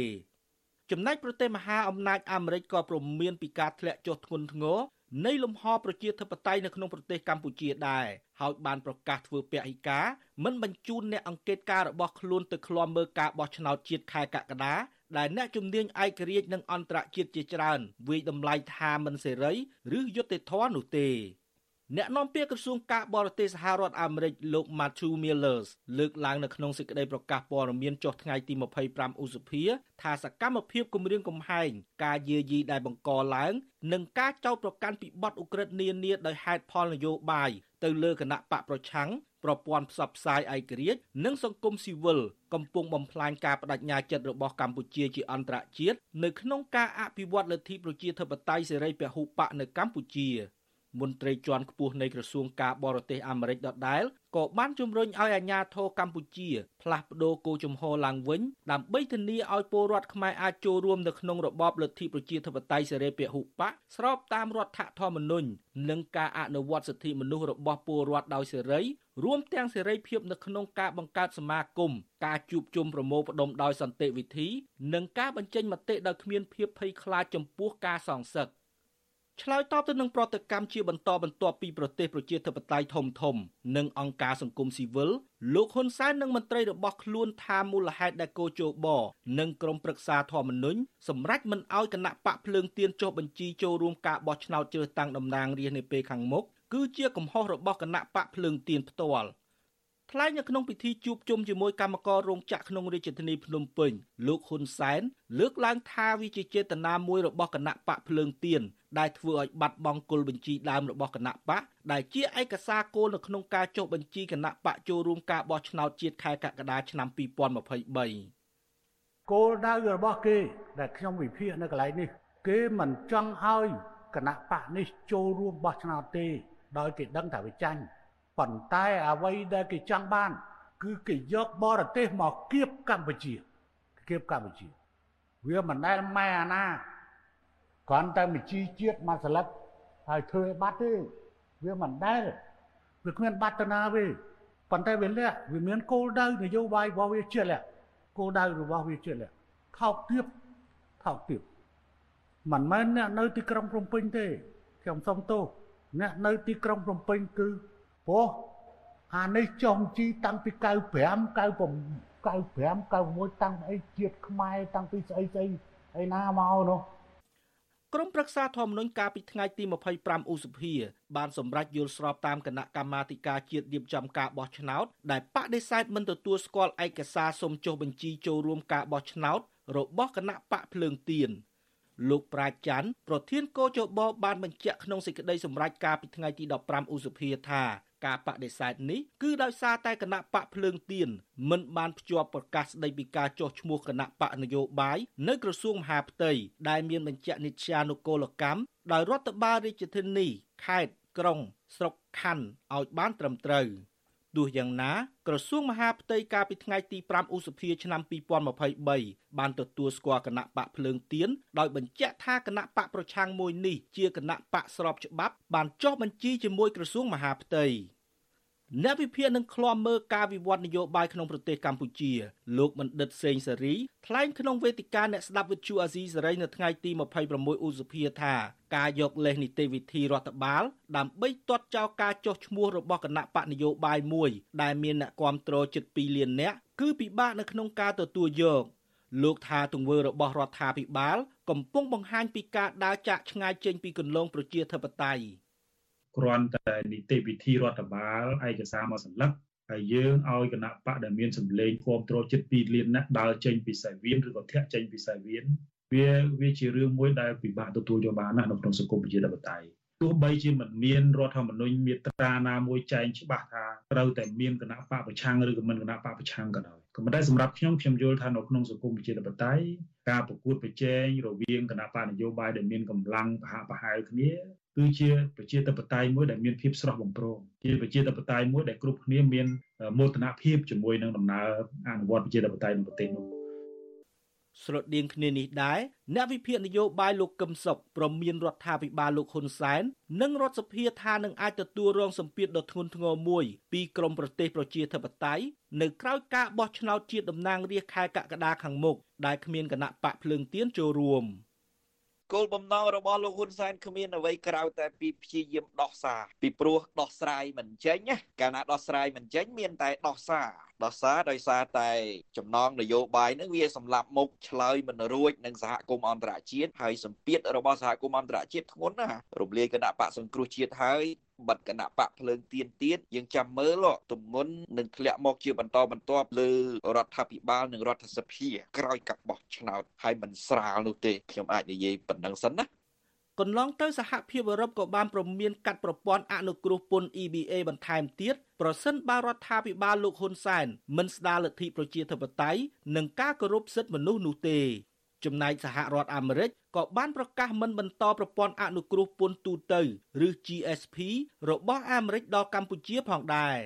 ចំណែកប្រទេសមហាអំណាចអាមេរិកក៏ព្រមានពីការធ្លាក់ចុះធ្ងន់ធ្ងរនៃលំហប្រជាធិបតេយ្យនៅក្នុងប្រទេសកម្ពុជាដែរហើយបានប្រកាសធ្វើពហិការមិនបញ្ជូនអ្នកអង្កេតការរបស់ខ្លួនទៅឃ្លាំមើលការបោះឆ្នោតជាតិខែកក្កដាដែលអ្នកជំនាញឯករាជ្យនិងអន្តរជាតិជាច្រើនវិយតម្លៃថាមិនសេរី ឬយុត្តិធម៌នោះទេ អ្នកនាំពាក្យក្រសួងការបរទេសសហរដ្ឋអាមេរិកលោក Matthew Millers លើកឡើងនៅក្នុងសេចក្តីប្រកាសព័ត៌មានចុះថ្ងៃទី25ឧសភាថាសកម្មភាពគម្រាមកំហែងការយាយីដែលបង្កឡើង និងការចោទប្រកាន់ពីបទឧក្រិដ្ឋនានាដោយហេតុផលនយោបាយទៅលើគណៈបកប្រឆាំងប្រព័ន្ធផ្សព្វផ្សាយឯករាជ្យនិងសង្គមស៊ីវិលកំពុងបំផ្លាញការបដិញ្ញាចិត្តរបស់កម្ពុជាជាអន្តរជាតិនៅក្នុងការអភិវឌ្ឍលទ្ធិប្រជាធិបតេយ្យសេរីពហុបកនៅកម្ពុជា។ មន្ត្រីជាន់ខ្ពស់នៃក្រសួងការបរទេសអាមេរិកដដែលក៏បានជំរុញឲ្យអាជ្ញាធរកម្ពុជា ផ្លាស់ប្តូរគោលជំហរឡើងវិញដើម្បីធានាឲ្យពលរដ្ឋខ្មែរអាចចូលរួមនៅក្នុងរបបលទ្ធិប្រជាធិបតេយ្យសេរីពហុបកស្របតាមរដ្ឋធម្មនុញ្ញនិងការអនុវត្តសិទ្ធិមនុស្សរបស់ពលរដ្ឋដោយសេរីរួមទាំងសេរីភាពនៅក្នុងការបង្កើតសមាគមការជួបជុំប្រមូលផ្ដុំដោយសន្តិវិធី និងការបញ្ចេញមតិដោយគ្មានភាពភ័យខ្លាចចំពោះការសងសឹក ឆ្លើយតបទៅនឹងប្រតិកម្មជាបន្តបន្ទាប់ពីប្រទេសប្រជាធិបតេយ្យធំធំ និងអង្គការសង្គមស៊ីវិលលោកហ៊ុនសែននិងមន្ត្រីរបស់ខ្លួនថាមូលហេតុដែលកោជបនិងក្រុមប្រឹក្សាធម្មនុញ្ញសម្រេចមិនអោយគណៈបកភ្លើងទៀនចុះបញ្ជីចូលរួមការបោះឆ្នោតជ្រើសតាំងតំណាងរាស្ត្រនាពេលខាងមុខគឺជាកំហុសរបស់គណៈបកភ្លើងទៀនផ្ទាល់ ថ្លែងនៅក្នុងពិធីជួបជុំជាមួយកម្មកររោងចក្រក្នុងរាជធានីភ្នំពេញលោកហ៊ុនសែនលើកឡើងថាវាជាចេតនាមួយរបស់គណៈបកភ្លើងទៀនដែលធ្វើឲ្យបាត់បង់គុលបញ្ជីដើមរបស់គណៈបកដែលជាឯកសារគោលនៅក្នុងការចុះបញ្ជីគណៈបកចូលរួមការបោះឆ្នោតជាតិខែកក្កដាឆ្នាំ2023គោលដៅរបស់គេដែលខ្ញុំវិភាគនៅកន្លែងនេះ គេមិនចង់ឲ្យគណៈបកនេះចូលរួមបោះឆ្នោតទេដោយគេដឹងថាវាចាញ់ ប៉ុន្តែអ្វីដែលគេចង់បាន គឺគេយកបរទេសមកគៀបកម្ពុជាគៀបកម្ពុជា វាមិនដែលម៉ែអាណាគ្រាន់តែមជីជាតិមួយស្លឹកហើយធ្វើឲ្យបាត់ទេវាមិនដែលវាគ្មានបាត់ទៅណាទេប៉ុន្តែវាលាក់វាមានគោលដៅនយោបាយរបស់វាជាលាក់គោលដៅរបស់វាជាលាក់ថោកទាបថោកទាបមិនមែនអ្នកនៅទីក្រុងភ្នំពេញទេខ្ញុំសុំទោសអ្នកនៅទីក្រុងភ្នំពេញគឺ ព្រោះអានេះចុះជីតាំងពី95 95 95 96តាំងអីជាតិខ្មែរតាំងពីស្អីស្អីឯណាមកនោះក្រុមប្រឹក្សាធម្មនុញ្ញកាលពីថ្ងៃទី25ឧសភាបានសម្រេចយល់ស្របតាមគណៈកម្មាធិការជាតិរៀបចំការបោះឆ្នោតដែលបដិសេធមិនទទួលស្គាល់ឯកសារសុំចុះបញ្ជីចូលរួមការបោះឆ្នោតរបស់គណៈបកភ្លើងទៀនលោកប្រាជ្ញច័ន្ទប្រធានកោជបបានបញ្ជាក់ក្នុងសេចក្តីសម្រេចការពីថ្ងៃទី15ឧសភាថា ការបដិសេធនេះគឺដោយសារតែគណៈបកភ្លើងទៀនមិនបានភ្ជាប់ប្រកាសស្តីពីការចុះឈ្មោះគណៈបកនយោបាយនៅក្រសួងមហាផ្ទៃដែលមានបញ្ជាក់និច្ចានុគោលកម្មដោយរដ្ឋបាលរាជធានីខេត្តក្រុងស្រុកខណ្ឌឲ្យបានត្រឹមត្រូវ ទោះយ៉ាងណាក្រសួងមហាផ្ទៃកាលពីថ្ងៃទី5ឧសភាឆ្នាំ2023បានទទួលស្គាល់គណៈបកភ្លើងទៀនដោយបញ្ជាក់ថាគណៈបកប្រឆាំងមួយនេះជាគណៈបកស្របច្បាប់បានចុះបញ្ជីជាមួយក្រសួងមហាផ្ទៃ អ្នកវិភាគនឹងឃ្លាំមើលការវិវត្តនយោបាយក្នុងប្រទេសកម្ពុជាលោកបណ្ឌិតសេងសេរីថ្លែងក្នុងវេទិកាអ្នកស្ដាប់វិទ្យុអាស៊ីសេរីនៅថ្ងៃទី26ឧសភាថាការយកលេសនីតិវិធីរដ្ឋបាល ដើម្បីទាត់ចោលការចុះឈ្មោះរបស់គណៈបកនយោបាយមួយដែលមានអ្នកគាំទ្រជិត2លាននាក់គឺពិបាកនៅក្នុងការទទួលយកលោកថាទង្វើរបស់រដ្ឋាភិបាល កំពុងបង្ហាញពីការដើរចាកឆ្ងាយចេញពីគន្លងប្រជាធិបតេយ្យ គ្រាន់តែនីតិវិធីរដ្ឋបាលឯកសារមកសន្លឹកហើយយើងឲ្យគណៈបកដែលមានសម្លេងគ្រប់គ្រងចិត្ត2លានណាស់ដើរចេញពីសាវៀនឬក៏ធាក់ចេញពីសាវៀនវាវាជារឿងមួយដែលពិបាកទទួលយកបានណាស់នៅក្នុងសង្គមប្រជាធិបតេយ្យទោះបីជាមិនមានរដ្ឋធម្មនុញ្ញមាត្រាណាមួយចែងច្បាស់ថាត្រូវតែមានគណៈបកប្រឆាំងឬក៏មិនគណៈបកប្រឆាំងក៏ដោយក៏ប៉ុន្តែសម្រាប់ខ្ញុំខ្ញុំយល់ថានៅក្នុងសង្គមប្រជាធិបតេយ្យការប្រកួតប្រជែងរវាងគណៈបកនយោបាយដែលមានកម្លាំងប្រហាក់ប្រហែលគ្នា គឺជាប្រជាធិបតេយ្យមួយដែលមានភាពស្រស់បំព្រងជាប្រជាធិបតេយ្យមួយដែលគ្រប់គ្នាមានមោទនភាពជាមួយនឹងដំណើរអនុវត្តប្រជាធិបតេយ្យនៅប្រទេសនោះស្រដៀងគ្នានេះដែរអ្នកវិភាគនយោបាយលោកកឹមសុខប្រមានរដ្ឋាភិបាលលោកហ៊ុនសែននិងរដ្ឋសភាថានឹងអាចទទួលរងសម្ពាធដ៏ធ្ងន់ធ្ងរមួយពីក្រមប្រទេសប្រជាធិបតេយ្យនៅក្រៅការបោះឆ្នោតជាតិតំណាងរាស្ត្រខែកក្កដាខាងមុខដែលគ្មានគណៈបកភ្លើងទៀនចូលរួម។ គោលបំណងរបស់លោកហ៊ុនសែនគ្មានអ្វីក្រៅតែពីព្យាយាមដោះសារពីព្រោះដោះស្រាយមិនចេញណាកាលណាដោះស្រាយមិនចេញមានតែដោះសារដោះសារដោយសារតែចំណងនយោបាយនឹងវាសម្លាប់មុខឆ្លើយមិនរួចនឹងសហគមន៍អន្តរជាតិហើយសម្ពាធរបស់សហគមន៍អន្តរជាតិធ្ងន់ណាស់រំលាយគណៈបកសង្គ្រោះជាតិហើយ បិទគណៈបកភ្លើងទៀនទៀតយើងចាំមើលទំងន់នឹងធ្លាក់មកជាបន្តបន្ទាប់លើរដ្ឋាភិបាលនិងរដ្ឋសភាក្រោយការបោះឆ្នោតហើយមិនស្រាលនោះទេខ្ញុំអាចនិយាយប៉ុណ្ណឹងសិនណាកន្លងទៅសហភាពអឺរ៉ុបក៏បានប្រមានកាត់ប្រព័ន្ធអនុគ្រោះពន្ធ EBA បន្ថែមទៀតប្រសិនបើរដ្ឋាភិបាលលោកហ៊ុនសែនមិនស្ដារលទ្ធិប្រជាធិបតេយ្យនិងការគោរពសិទ្ធិមនុស្សនោះទេ ចំណែកសហរដ្ឋអាមេរិកក៏បានប្រកាសមិនបន្តប្រព័ន្ធអនុគ្រោះពន្ធទូទៅឬ GSP របស់អាមេរិកដល់កម្ពុជាផងដែរ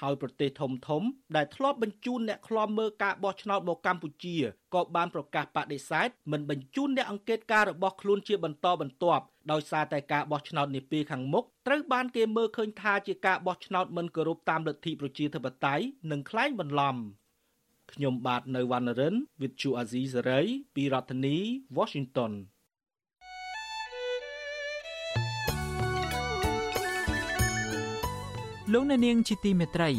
ហើយប្រទេសធំធំដែលធ្លាប់បញ្ជូនអ្នកឃ្លាំមើលការបោះឆ្នោតមកកម្ពុជាក៏បានប្រកាសបដិសេធមិនបញ្ជូនអ្នកអង្កេតការរបស់ខ្លួនជាបន្តបន្ទាប់ដោយសារតែការបោះឆ្នោតនាពេលខាងមុខត្រូវបានគេមើលឃើញថាជាការបោះឆ្នោតមិនគោរពតាមលទ្ធិប្រជាធិបតេយ្យនិងក្លែងបន្លំ។ ខ្ញុំបាទនៅវណ្ណរិន With Chu Azizi Saray ពីរដ្ឋធានី Washington លោកអ្នកនាងជាទីមេត្រី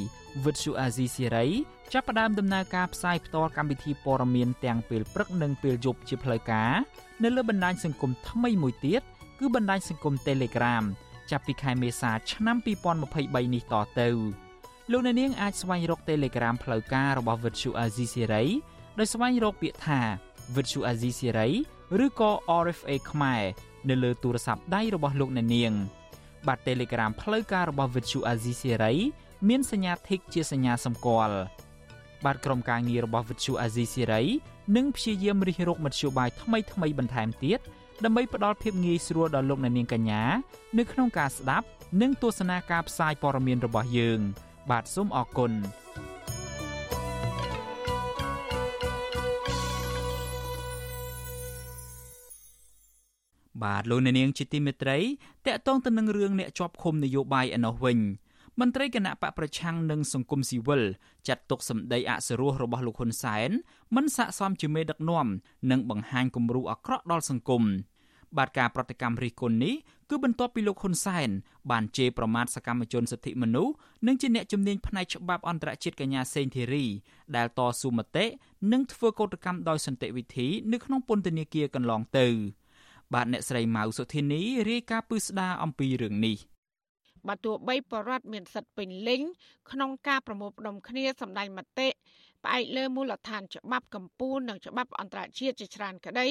វិទ្យុអាស៊ីសេរីចាប់ផ្ដើមដំណើរការផ្សាយផ្ទាល់កម្មវិធីព័ត៌មានទាំងពេលព្រឹកនិងពេលយប់ជាផ្លូវការនៅលើបណ្ដាញសង្គមថ្មីមួយទៀតគឺបណ្ដាញសង្គម Telegram ចាប់ពីខែមេសាឆ្នាំ2023នេះតទៅ លោកអ្នកនាងអាចស្វែងរក Telegram ផ្លូវការរបស់ Vuthu Azizi Siri ដោយស្វែងរកពាក្យថា Vuthu Azizi Siri ឬក៏ RFA ខ្មែរនៅលើទូរស័ព្ទដៃរបស់លោកអ្នកនាង បាទ Telegram ផ្លូវការរបស់ Vuthu Azizi Siri មានសញ្ញា Tick ជាសញ្ញាសម្គាល់បាទក្រុមការងាររបស់ Vuthu Azizi Siri នឹងព្យាយាមរិះរកមធ្យោបាយថ្មីថ្មីបន្ថែមទៀតដើម្បីផ្ដល់ភាពងាយស្រួលដល់លោកអ្នកនាងកញ្ញានៅក្នុងការស្ដាប់និងទស្សនាការផ្សាយព័ត៌មានរបស់យើង។ បាទសូមអរគុណបាទលោកអ្នកនាងជាទីមេត្រីតកតងទៅនឹងរឿងអ្នកជាប់ឃុំនយោបាយឯណោះវិញមន្ត្រីគណៈបកប្រឆាំងនិងសង្គមស៊ីវិលចាត់ទុកសម្ដីអសរោះរបស់លោកហ៊ុនសែនមិនស័ក្តិសមជាមេដឹកនាំនិងបង្ហាញគំរូអាក្រក់ដល់សង្គមបាទការប្រតិកម្មរិះគន់នេះ គឺបន្ទាប់ពីលោកហ៊ុនសែនបានជេរប្រមាថសកម្មជនសិទ្ធិមនុស្សនិងជាអ្នកជំនាញផ្នែកច្បាប់អន្តរជាតិកញ្ញាសេងធីរីដែលតស៊ូមតិនិងធ្វើកោតកម្មដោយសន្តិវិធីនៅក្នុងពន្ធនាគារកន្លងទៅបាទអ្នកស្រីម៉ៅសុធានីរាយការណ៍ពឹស្ដារអំពីរឿងនេះបាទទោះបីបរដ្ឋមានសិទ្ធិពេញលេញក្នុងការប្រមូលផ្ដុំគ្នាសម្ដែងមតិ ផ្អែកលើមូលដ្ឋានច្បាប់កម្ពុជានិងច្បាប់អន្តរជាតិជាច្រើនក្តី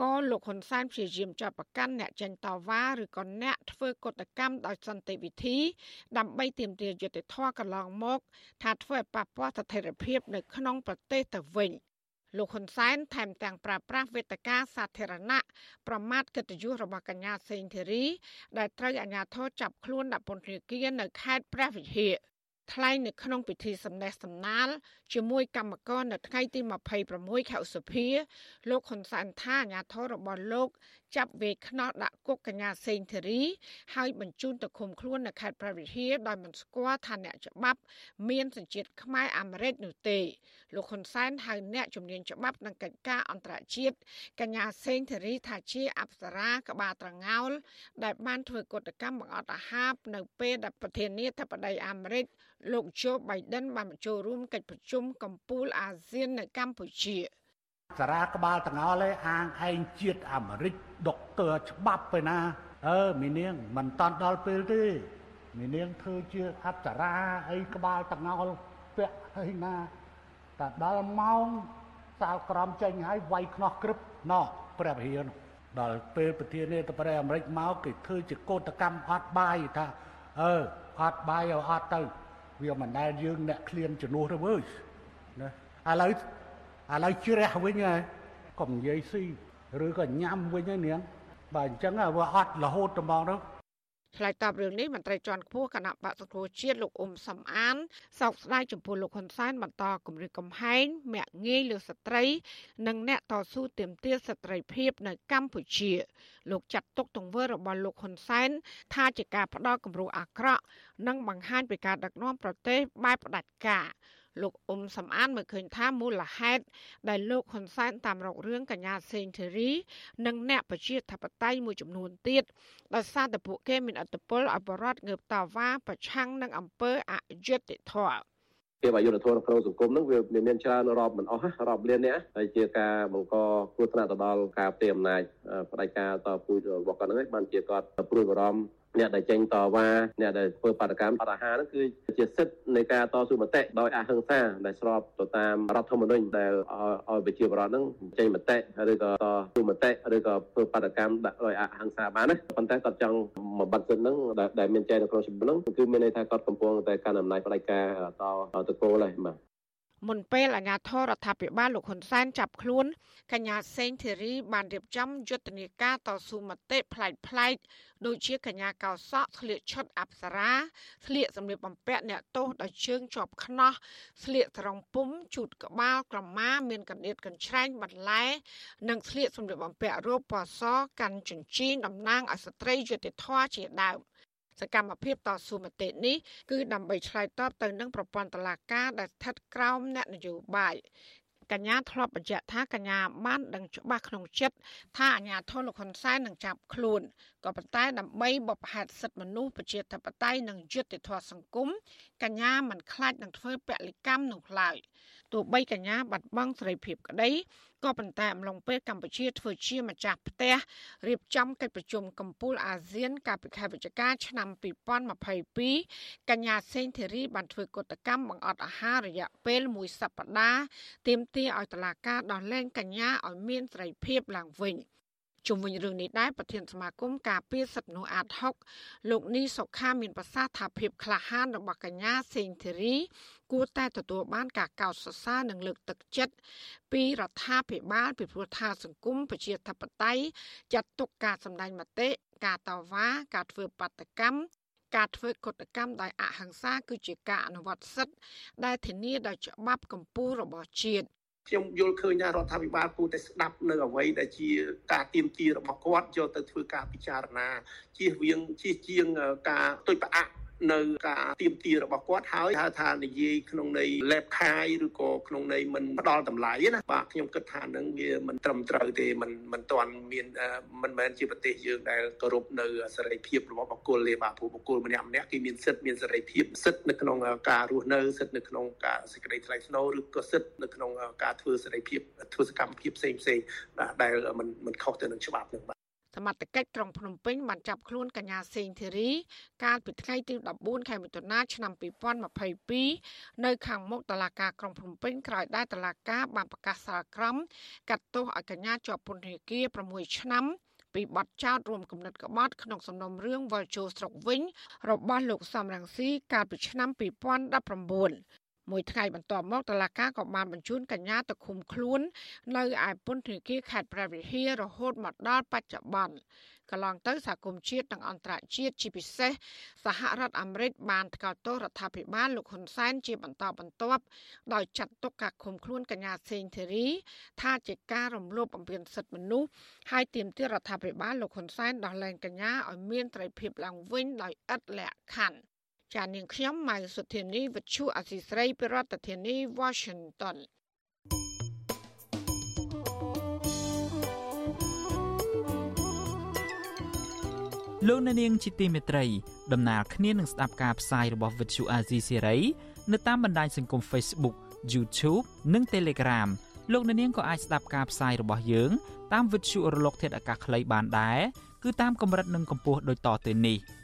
ក៏លោកហ៊ុនសែនព្យាយាមចាប់ប្រកាន់អ្នកចេញតវ៉ាឬក៏អ្នកធ្វើកតកម្មដោយសន្តិវិធី ដើម្បីទាមទារយុត្តិធម៌កន្លងមក ថាធ្វើឲ្យប៉ះពាល់ស្ថិរភាពនៅក្នុងប្រទេសទៅវិញលោកហ៊ុនសែនថែមទាំងប្រើប្រាស់វេទិកាសាធារណៈប្រមាថកិត្តិយសរបស់កញ្ញាសេងធីរី ដែលត្រូវអាជ្ញាធរចាប់ខ្លួនដាក់ពន្ធនាគារនៅខេត្តព្រះវិហារ ថ្លែងនៅក្នុងពិធីសម្ដែងសម្ដាលជាមួយកម្មករនៅថ្ងៃទី26ខែឧសភាលោកហ៊ុនសែនថាអាញាធររបស់លោក ចាប់វេខ្នោះដាក់គុកកញ្ញាសេងធីរី ហើយបញ្ជូនទៅឃុំខ្លួននៅខេត្តព្រះវិហារដោយមិនស្គាល់ថាអ្នកច្បាប់ មានសញ្ជាតិខ្មែរអាមេរិកនោះទេលោកហ៊ុនសែនហៅអ្នកជំនាញច្បាប់និងកិច្ចការអន្តរជាតិកញ្ញាសេងធីរីថាជាអប្សរាក្បាលត្រងោលដែលបានធ្វើកតកម្មបង្អត់អាហារនៅពេលដែលប្រធានាធិបតីអាមេរិក លោកโจ Biden បានបញ្ចូលរួមកិច្ចប្រជុំកំពូលអាស៊ាននៅកម្ពុជាសារាក្បាលទាំងអស់ឯងអាងឯងជាតិអាមេរិកដុកទ័រច្បាប់ទៅណាអឺមីនាងមិនតាន់ដល់ពេលទេមីនាងធ្វើជាអប្សរាអីក្បាលទាំងអស់ពាក់ហើយណាតែដល់ម៉ោងសាលក្រមចេញហើយវាយខ្នោះក្រឹបណោះព្រះវិហារដល់ពេលប្រធានាធិបតីអាមេរិកមកគេធ្វើជាកោតកម្មអត់បាយថាអឺអត់បាយឲ្យអត់ទៅ វាមិនដែលយើងអ្នកឃ្លានជំនួសទៅវើណាឥឡូវឥឡូវជ្រះវិញហើយកុំនិយាយស៊ីឬក៏ញ៉ាំវិញហើយនាងបើអញ្ចឹងវាអត់រហូតត្មងទៅ ឆ្លើយតបរឿងនេះមន្ត្រីជាន់ខ្ពស់គណៈបក្សសង្គ្រោះជាតិលោកអ៊ុំសំអានសោកស្ដាយចំពោះលោកហ៊ុនសែនបន្តគម្រាមកំហែងមាក់ងាយលើស្ត្រី និងអ្នកតស៊ូទាមទារសិទ្ធិភាពនៅកម្ពុជា លោកចាត់ទុកទង្វើរបស់លោកហ៊ុនសែនថាជាការផ្ដោតគំរូអាក្រក់ និងបង្ហាញពីការដឹកនាំប្រទេសបែបផ្ដាច់ការ លោកអ៊ុំសំអានមើលឃើញថាមូលហេតុដែលលោកហ៊ុនសែនតាមរករឿងកញ្ញាសេងធីរី និងអ្នកប្រជាធិបតេយ្យមួយចំនួនទៀតដោយសារតែពួកគេមានអត្តពលអបរដ្ឋងើបតវ៉ាប្រឆាំងនឹងអំពើអយុត្តិធម៌ភាពអយុត្តិធម៌ក្នុងសង្គមហ្នឹងវាមានច្រើនរាប់មិនអស់រាប់លានអ្នកហើយជាការបង្កគ្រោះថ្នាក់ទៅដល់ការផ្ទេរអំណាចផ្ដាច់ការតពូជរបស់គាត់ហ្នឹងឯងបានជាគាត់ព្រួយបារម្ភ អ្នកដែលចេញតវ៉ាអ្នកដែលធ្វើបដកម្មអត់អាហារហ្នឹងគឺជាសិទ្ធិនៃការតស៊ូមតិដោយអហិង្សាដែលស្របទៅតាមរដ្ឋធម្មនុញ្ញដែលឲ្យប្រជាពលរដ្ឋហ្នឹងចេញមតិឬក៏តស៊ូមតិឬក៏ធ្វើបដកម្មដោយអហិង្សាបានណាប៉ុន្តែគាត់ចង់មកបិទសិទ្ធិហ្នឹងដែលមានចែងនៅក្នុងច្បាប់ហ្នឹងគឺមានន័យថាគាត់កំពុងតែកាន់អំណាចផ្ដាច់ការតតកូលហើយបាទ មុនពេលអាជ្ញាធររដ្ឋាភិបាលលោកហ៊ុនសែនចាប់ខ្លួនកញ្ញាសេងធីរីបានរៀបចំយុទ្ធនាការតស៊ូមតិប្លែកប្លែកដូចជាកញ្ញាកោសក់ស្លៀកឈុតអប្សរាស្លៀកសម្លៀកបំពាក់អ្នកទោសដោយជើងជាប់ខ្នោះស្លៀកត្រង់ពុំជូតក្បាលក្រមាមានកណ្ដៀតកញ្ច្រែងបន្លែ និងស្លៀកសម្លៀកបំពាក់រូបពណ៌សកាន់ចិញ្ចៀនតំណាងឲ្យស្ត្រីយុត្តិធម៌ជាដើម។ សកម្មភាពតស៊ូមតិនេះគឺដើម្បីឆ្លើយតបទៅនឹងប្រព័ន្ធតុលាការដែលស្ថិតក្រោមអ្នកនយោបាយកញ្ញាធ្លាប់បញ្ជាក់ថាកញ្ញាបានដឹងច្បាស់ក្នុងចិត្តថាអាញាធរលោកហ៊ុនសែននឹងចាប់ខ្លួនក៏ប៉ុន្តែដើម្បីបបផាតសិទ្ធិមនុស្សប្រជាធិបតេយ្យនិងយុត្តិធម៌សង្គមកញ្ញាមិនខ្លាចនឹងធ្វើពលិកម្មនោះឡើយ ទោះបីកញ្ញាបាត់បង់សេរីភាពក្តីក៏ប៉ុន្តែអំឡុងពេលកម្ពុជាធ្វើជាម្ចាស់ផ្ទះរៀបចំកិច្ចប្រជុំកំពូលអាស៊ាន កាលពីខែវិច្ឆិកាឆ្នាំ2022កញ្ញាសេងធីរីបានធ្វើកតកម្មបង្អត់អាហាររយៈពេលមួយសប្តាហ៍ទាមទារឲ្យតុលាការដោះលែងកញ្ញាឲ្យមានសេរីភាពឡើងវិញ។ ជុំវិញរឿងនេះដែរប្រធានសមាគមការពារសិទ្ធិមនុស្សអាត6លោកនីសុខាមានប្រសាសន៍ថាភាពក្លាហានរបស់កញ្ញាសេងធីរីគួរតែទទួលបានការកោតសរសើរនិងលើកទឹកចិត្តពីរដ្ឋាភិបាលពីព្រោះថាសង្គមប្រជាធិបតេយ្យចាត់ទុកការសម្ដែងមតិការតវ៉ាការធ្វើបាតកម្មការធ្វើកតកម្មដោយអហិង្សាគឺជាការអនុវត្តសិទ្ធិដែលធានាដោយច្បាប់កម្ពុជារបស់ជាតិ ខ្ញុំយល់ឃើញថារដ្ឋាភិបាលគួរតែស្ដាប់នៅអ្វីដែលជាការទៀមទារបស់គាត់យកទៅធ្វើការពិចារណាជៀសវាងជៀសជាងការទុយប្រអាក់ នៅការទៀមទារបស់គាត់ហើយហៅថានិយាយក្នុងន័យលេបខាយឬក៏ក្នុងន័យមិនផ្ដល់តម្លៃណាបាទខ្ញុំគិតថានឹងវាមិនត្រឹមត្រូវទេមិនមិនទាន់មានមិនមែនជាប្រទេសយើងដែលគោរពនៅសេរីភាពរបស់បុគ្គលទេបាទព្រោះបុគ្គលម្នាក់ម្នាក់គេមានសិទ្ធិមានសេរីភាពសិទ្ធិនៅក្នុងការរស់នៅសិទ្ធិនៅក្នុងការសេចក្តីថ្លៃថ្នូរឬក៏សិទ្ធិនៅក្នុងការធ្វើសេរីភាពធ្វើសកម្មភាពផ្សេងផ្សេងដែលមិនមិនខុសទៅនឹងច្បាប់នឹង សមត្ថកិច្ចក្រុងភ្នំពេញបានចាប់ខ្លួនកញ្ញាសេងធីរី កាលពីថ្ងៃទី14ខែមិថុនាឆ្នាំ2022នៅខាងមុខតុលាការក្រុងភ្នំពេញក្រោយដែលតុលាការបានប្រកាសសាលក្រមកាត់ទោសឲ្យកញ្ញាជាប់ពន្ធនាគារ6ឆ្នាំពីបទចោទរួមគំនិតក្បត់ក្នុងសំណុំរឿងវល់ចូលស្រុកវិញរបស់លោកសំរងស៊ីកាលពីឆ្នាំ2019 មួយថ្ងៃបន្ទាប់មកតឡាកាក៏បានបញ្ជូនកញ្ញាទៅឃុំខ្លួននៅឯពន្ធនាគារខេត្តព្រះវិហាររហូតមកដល់បច្ចុប្បន្នកន្លងទៅសហគមន៍ជាតិនិងអន្តរជាតិជាពិសេសសហរដ្ឋអាមេរិកបានថ្កោលទោសរដ្ឋាភិបាលលោកហ៊ុនសែនជាបន្តបន្ទាប់ដោយចាត់ទុកការឃុំខ្លួនកញ្ញាសេងធីរី ថាជាការរំលោភបំពានសិទ្ធិមនុស្សហើយទាមទាររដ្ឋាភិបាលលោកហ៊ុនសែនដោះលែងកញ្ញាឲ្យមានត្រីភាពឡើងវិញដោយឥតលក្ខខណ្ឌ ចានាងខ្ញុំម៉ៅសុធានីវិទ្យុអសីស្រីប្រធានាធិបតី Washington លោកអ្នកនាងជាទីមេត្រីដំណើរគ្នានឹងស្ដាប់ការផ្សាយរបស់វិទ្យុអាស៊ីសេរីនៅតាមបណ្ដាញសង្គម Facebook YouTube និង Telegram លោកអ្នកនាងក៏អាចស្ដាប់ការផ្សាយរបស់យើង តាមវិទ្យុរលកធាតុអាកាសខ្លីបានដែរគឺតាមកម្រិតនិងកម្ពស់ដូចតទៅនេះ។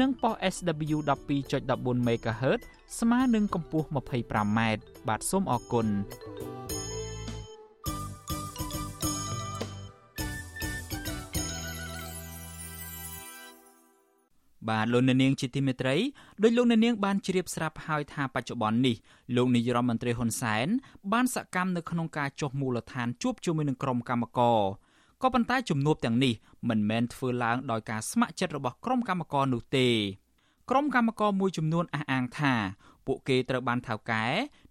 និងប៉ុស SW 12.14 MHz ស្មើនឹងកម្ពស់ 25m បាទសូមអរគុណបាទលោកអ្នកនាងជាទីមេត្រីដោយលោកអ្នកនាងបានជ្រាបស្រាប់ហើយថាបច្ចុប្បន្ននេះលោកនាយរដ្ឋមន្ត្រីហ៊ុនសែនបានសកម្មនៅក្នុងការចុះមូលដ្ឋានជួបជាមួយនឹងក្រុមកម្មករ ក៏ប៉ុន្តែជំនួបទាំងនេះមិនមែនធ្វើឡើងដោយការស្ម័គ្រចិត្តរបស់ក្រុមកម្មករនោះទេក្រុមកម្មករមួយចំនួនអះអាងថាពួកគេត្រូវបានថៅកែ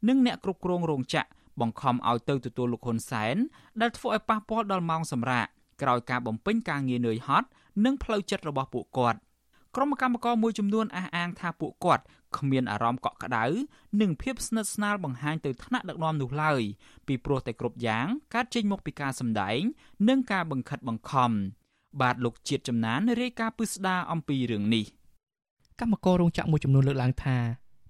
និងអ្នកគ្រប់គ្រងរោងចក្របង្ខំឲ្យទៅទទួលលោកហ៊ុនសែនដែលធ្វើឲ្យប៉ះពាល់ដល់ម៉ោងសម្រាកក្រោយការបំពេញការងារនឿយហត់និងផ្លូវចិត្តរបស់ពួកគាត់ ក្រុមកម្មករមួយចំនួនអះអាងថាពួកគាត់គ្មានអារម្មណ៍កក់ក្ដៅនិងភាពស្និទ្ធស្នាលបង្ហាញទៅថ្នាក់ដឹកនាំនោះឡើយពីព្រោះតែគ្រប់យ៉ាងកើតចេញមកពីការសម្ដែង និងការបង្ខិតបង្ខំបាទលោកជាតិចំណានរាយការណ៍ពិស្ដារអំពីរឿងនេះកម្មកររោងចក្រមួយចំនួនលើកឡើងថា